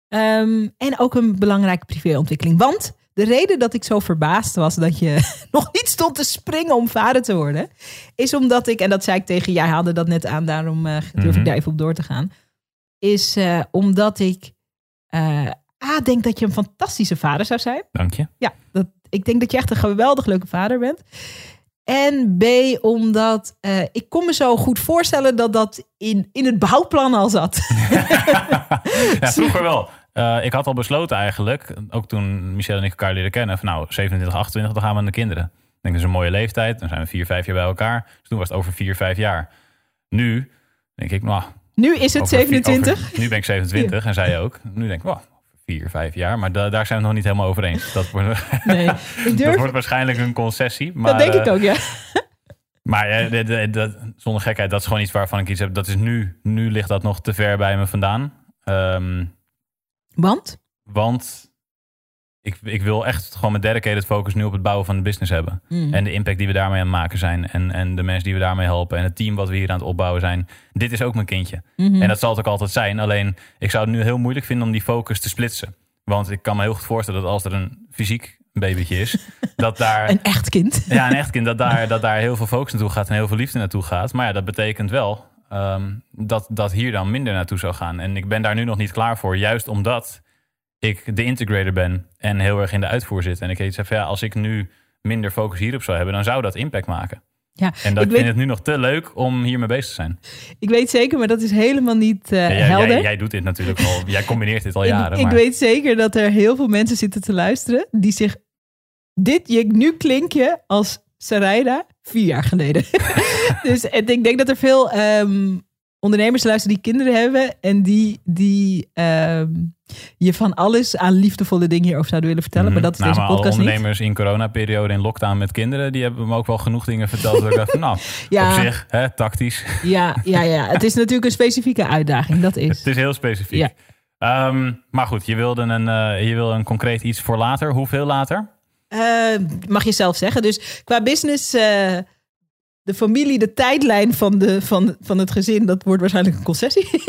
Ehm, en ook een belangrijke privéontwikkeling. Want de reden dat ik zo verbaasd was dat je (laughs) nog niet stond te springen om vader te worden, is omdat ik, en dat zei ik tegen jij haalde dat net aan, daarom eh, durf Mhm. ik daar even op door te gaan. Is eh, omdat ik eh A, denk dat je een fantastische vader zou zijn. Dank je. Ja, dat, ik denk dat je echt een geweldig leuke vader bent. En B, omdat ik kon me zo goed voorstellen dat dat in, in het bouwplan al zat. (laughs) ja, (laughs) vroeger wel. Eh, ik had al besloten eigenlijk, ook toen Michel en ik elkaar leren kennen, van nou 27, 28, dan gaan we aan de kinderen. Ik denk dat is een mooie leeftijd. Dan zijn we vier, vijf jaar bij elkaar. Dus toen was het over vier, vijf jaar. Nu denk ik, nou, Nu is het over vier- 27. over- nu ben ik 27 en zij ook. Nu denk ik, wow, vier, vijf jaar. Maar da- daar zijn we nog niet helemaal over eens. Dat wordt, (laughs) Nee, ik (laughs) dat durf. wordt waarschijnlijk een concessie. Maar, dat denk ik eh, ook, ja. (laughs) Maar eh, dat- zonder gekheid, dat is gewoon iets waarvan ik iets heb. Dat is nu, nu ligt dat nog te ver bij me vandaan. Ehm, Want? want ik, ik wil echt gewoon mijn dedicated focus nu op het bouwen van de business hebben. Mm. En de impact die we daarmee aan het maken zijn. En, en de mensen die we daarmee helpen. En het team wat we hier aan het opbouwen zijn. Dit is ook mijn kindje. Mhm. En dat zal het ook altijd zijn. Alleen ik zou het nu heel moeilijk vinden om die focus te splitsen. Want ik kan me heel goed voorstellen dat als er een fysiek babytje is, (laughs) dat daar. Een echt kind. Ja, een echt kind, dat daar, dat daar heel veel focus naartoe gaat en heel veel liefde naartoe gaat. Maar ja, dat betekent wel ehm, dat, dat hier dan minder naartoe zou gaan. En ik ben daar nu nog niet klaar voor, juist omdat ik de integrator ben en heel erg in de uitvoer zit. En ik iets van ja, als ik nu minder focus hierop zou hebben, dan zou dat impact maken. Ja, En dat ik vind weet, het nu nog te leuk om hiermee bezig te zijn. ik weet zeker, maar dat is helemaal niet eh, Ja, jij, helder. jij, jij doet dit natuurlijk al. Jij combineert dit al jaren. ik, ik maar weet zeker dat er heel veel mensen zitten te luisteren die zich dit je nu klink je als Sarayda vier jaar geleden. (laughs) dus en ik denk dat er veel ehm, ondernemers luisteren die kinderen hebben en die, die ehm, je van alles aan liefdevolle dingen hierover zouden willen vertellen. Mhm. Maar dat is Nou, deze maar alle podcast niet. ondernemers in coronaperiode in lockdown met kinderen, die hebben me ook wel genoeg dingen verteld. dat ik dacht nou, (laughs) Ja. op zich, hè, tactisch. Ja, ja, ja, het is natuurlijk een specifieke uitdaging. Dat is. (laughs) Het is heel specifiek. Ja. Ehm, maar goed, je wilde een, eh, je wil een concreet iets voor later. Hoeveel later? Eh, mag je zelf zeggen. Dus qua business, eh, de familie, de tijdlijn van, de, van, van het gezin, dat wordt waarschijnlijk een concessie. (laughs)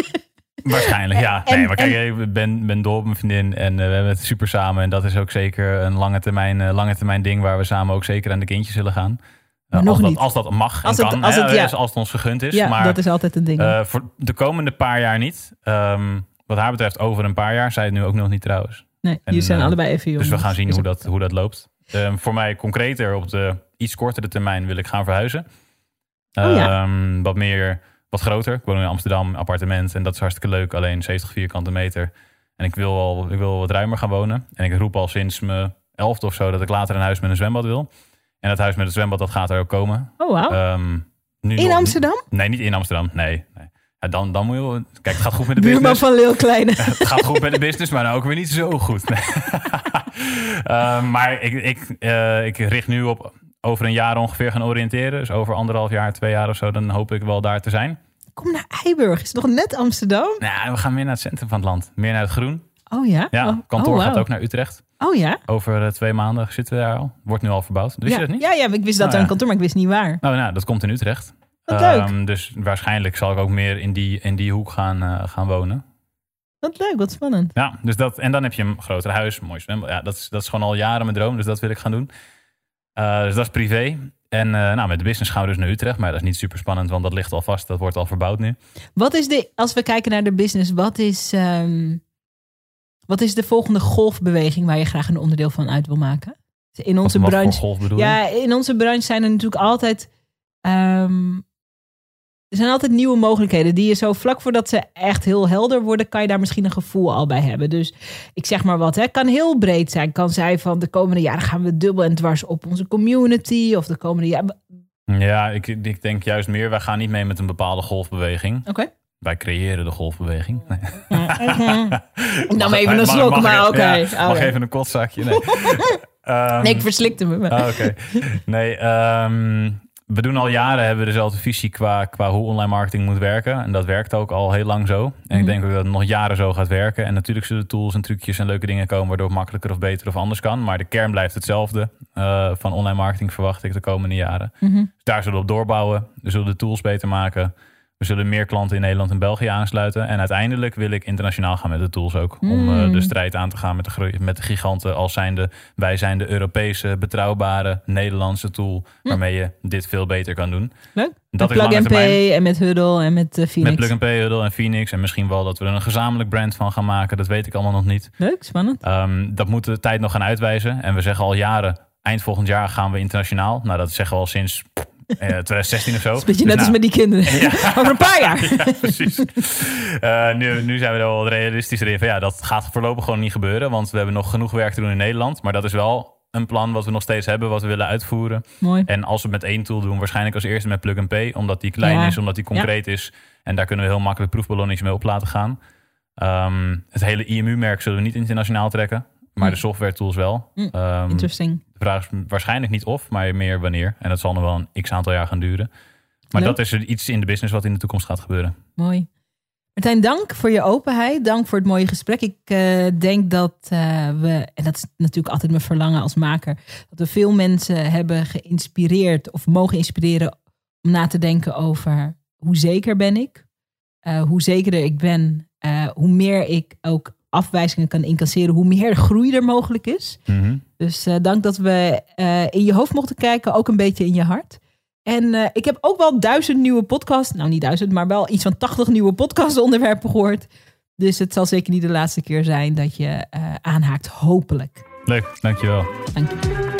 Waarschijnlijk, ja. En- nee, maar kijk, en- ik ben, ben dol op mijn vriendin en eh, we hebben het super samen. En dat is ook zeker een lange termijn, lange termijn ding waar we samen ook zeker aan de kindjes zullen gaan. Nog als, dat, niet. als dat mag Als en het- kan, als het- ja. als het ons gegund is. ja, maar dat is altijd een ding. voor de komende paar jaar niet. Ehm, wat haar betreft over een paar jaar. Zij het nu ook nog niet trouwens. nee, en, jullie zijn allebei even jong. Dus we gaan zien hoe dat, hoe dat loopt. Ehm, voor mij concreter op de iets kortere termijn wil ik gaan verhuizen. Oh ja. Ehm, wat meer, wat groter. Ik woon in Amsterdam, appartement. En dat is hartstikke leuk. Alleen 70 vierkante meter. En ik wil wel, ik wil wat ruimer gaan wonen. En ik roep al sinds mijn elfde of zo dat ik later een huis met een zwembad wil. En dat huis met een zwembad, dat gaat er ook komen. Oh, wauw. Ehm, nu In nog- Amsterdam? Nee, niet in Amsterdam. Nee. nee. Ja, dan, dan moet je... wel- Kijk, het gaat goed met de Buurman business. van Leeuw Kleine. (laughs) Het gaat goed met de business, maar nou ook weer niet zo goed. Nee. (laughs) (laughs) Ehm, maar ik, ik, eh, ik richt nu op over een jaar ongeveer gaan oriënteren. Dus over anderhalf jaar, twee jaar of zo, dan hoop ik wel daar te zijn. Kom naar Eiburg. Is nog net Amsterdam? Nou, we gaan meer naar het centrum van het land. Meer naar het groen. Oh ja? Ja, oh, kantoor oh, gaat ook naar Utrecht. Oh ja? Over eh, twee maanden zitten we daar al. Wordt nu al verbouwd. Wist ja. je dat niet? Ja, ja, ik wist dat Oh, er een ja. kantoor, maar ik wist niet waar. Nou, nou, dat komt in Utrecht. Wat leuk. Ehm, dus waarschijnlijk zal ik ook meer in die, in die hoek gaan, eh, gaan wonen. Wat leuk, wat spannend. Ja, dus dat, en dan heb je een groter huis, mooi zwembad. Ja, dat is, dat is gewoon al jaren mijn droom, dus dat wil ik gaan doen. Eh, dus dat is privé. En eh, nou, met de business gaan we dus naar Utrecht, maar dat is niet super spannend, want dat ligt al vast, dat wordt al verbouwd nu. Wat is de, als we kijken naar de business, wat is, ehm, wat is de volgende golfbeweging waar je graag een onderdeel van uit wil maken? In onze Wat branche. Ja, in onze branche zijn er natuurlijk altijd. ehm, er zijn altijd nieuwe mogelijkheden die je zo vlak voordat ze echt heel helder worden, kan je daar misschien een gevoel al bij hebben. Dus ik zeg maar wat, hè, kan heel breed zijn. Kan zijn van de komende jaren gaan we dubbel en dwars op onze community of de komende jaren. Ja, ik, ik denk juist meer, wij gaan niet mee met een bepaalde golfbeweging. Oké. Wij creëren de golfbeweging. Nee. Ik nam Mag- even een slok, maar oké. ja, mag even een kotzakje? Nee. (laughs) Ehm, Nee, ik verslikte me. Ah, Oké. Nee, ehm, we doen al jaren hebben we dezelfde visie qua, qua hoe online marketing moet werken. En dat werkt ook al heel lang zo. En Mhm. ik denk ook dat het nog jaren zo gaat werken. En natuurlijk zullen tools en trucjes en leuke dingen komen waardoor het makkelijker of beter of anders kan. Maar de kern blijft hetzelfde. eh, van online marketing verwacht ik de komende jaren. Mhm. Dus daar zullen we op doorbouwen. We zullen de tools beter maken. We zullen meer klanten in Nederland en België aansluiten. En uiteindelijk wil ik internationaal gaan met de tools ook. Om eh, Mm. de strijd aan te gaan met de, met de giganten. Als zijnde, wij zijn de Europese, betrouwbare, Nederlandse tool. Waarmee je dit veel beter kan doen. Leuk. Dat met Plug and. Pay en met Huddle en met eh, Met Phoenix. Plug and Pay, Huddle en Phoenix. En misschien wel dat we er een gezamenlijk brand van gaan maken. Dat weet ik allemaal nog niet. Leuk, spannend. Ehm, dat moet de tijd nog gaan uitwijzen. En we zeggen al jaren, eind volgend jaar gaan we internationaal. Nou, dat zeggen we al sinds eh, 2016 of zo. Is beetje Dus net als nou, met die kinderen. (laughs) Over een paar jaar. (laughs) ja, precies. Eh, nu, nu zijn we er wel realistischer in. Van, ja, dat gaat voorlopig gewoon niet gebeuren. Want we hebben nog genoeg werk te doen in Nederland. Maar dat is wel een plan wat we nog steeds hebben, wat we willen uitvoeren. Mooi. En als we het met één tool doen, waarschijnlijk als eerste met Plug and Pay. Omdat die klein Ja. is, omdat die concreet is. En daar kunnen we heel makkelijk proefballonnetjes mee op laten gaan. Ehm, het hele IMU-merk zullen we niet internationaal trekken. Maar Mm. de software tools wel. Mm, Ehm, Interesting. De vraag is waarschijnlijk niet of, maar meer wanneer. En dat zal nog wel een x aantal jaar gaan duren. Maar Leuk. dat is er iets in de business wat in de toekomst gaat gebeuren. Mooi. Martijn, dank voor je openheid. Dank voor het mooie gesprek. Ik eh, denk dat eh, we, en dat is natuurlijk altijd mijn verlangen als maker, dat we veel mensen hebben geïnspireerd of mogen inspireren om na te denken over hoe zeker ben ik, Eh, hoe zekerder ik ben, hoe meer ik ook afwijzingen kan incasseren, hoe meer groei er mogelijk is. Dus eh, dank dat we eh, in je hoofd mochten kijken, ook een beetje in je hart. En eh, ik heb ook wel duizend nieuwe podcasts, nou niet duizend, maar wel iets van 80 nieuwe podcast onderwerpen gehoord. Dus het zal zeker niet de laatste keer zijn dat je aanhaakt, hopelijk. Leuk, dankjewel. Dank je.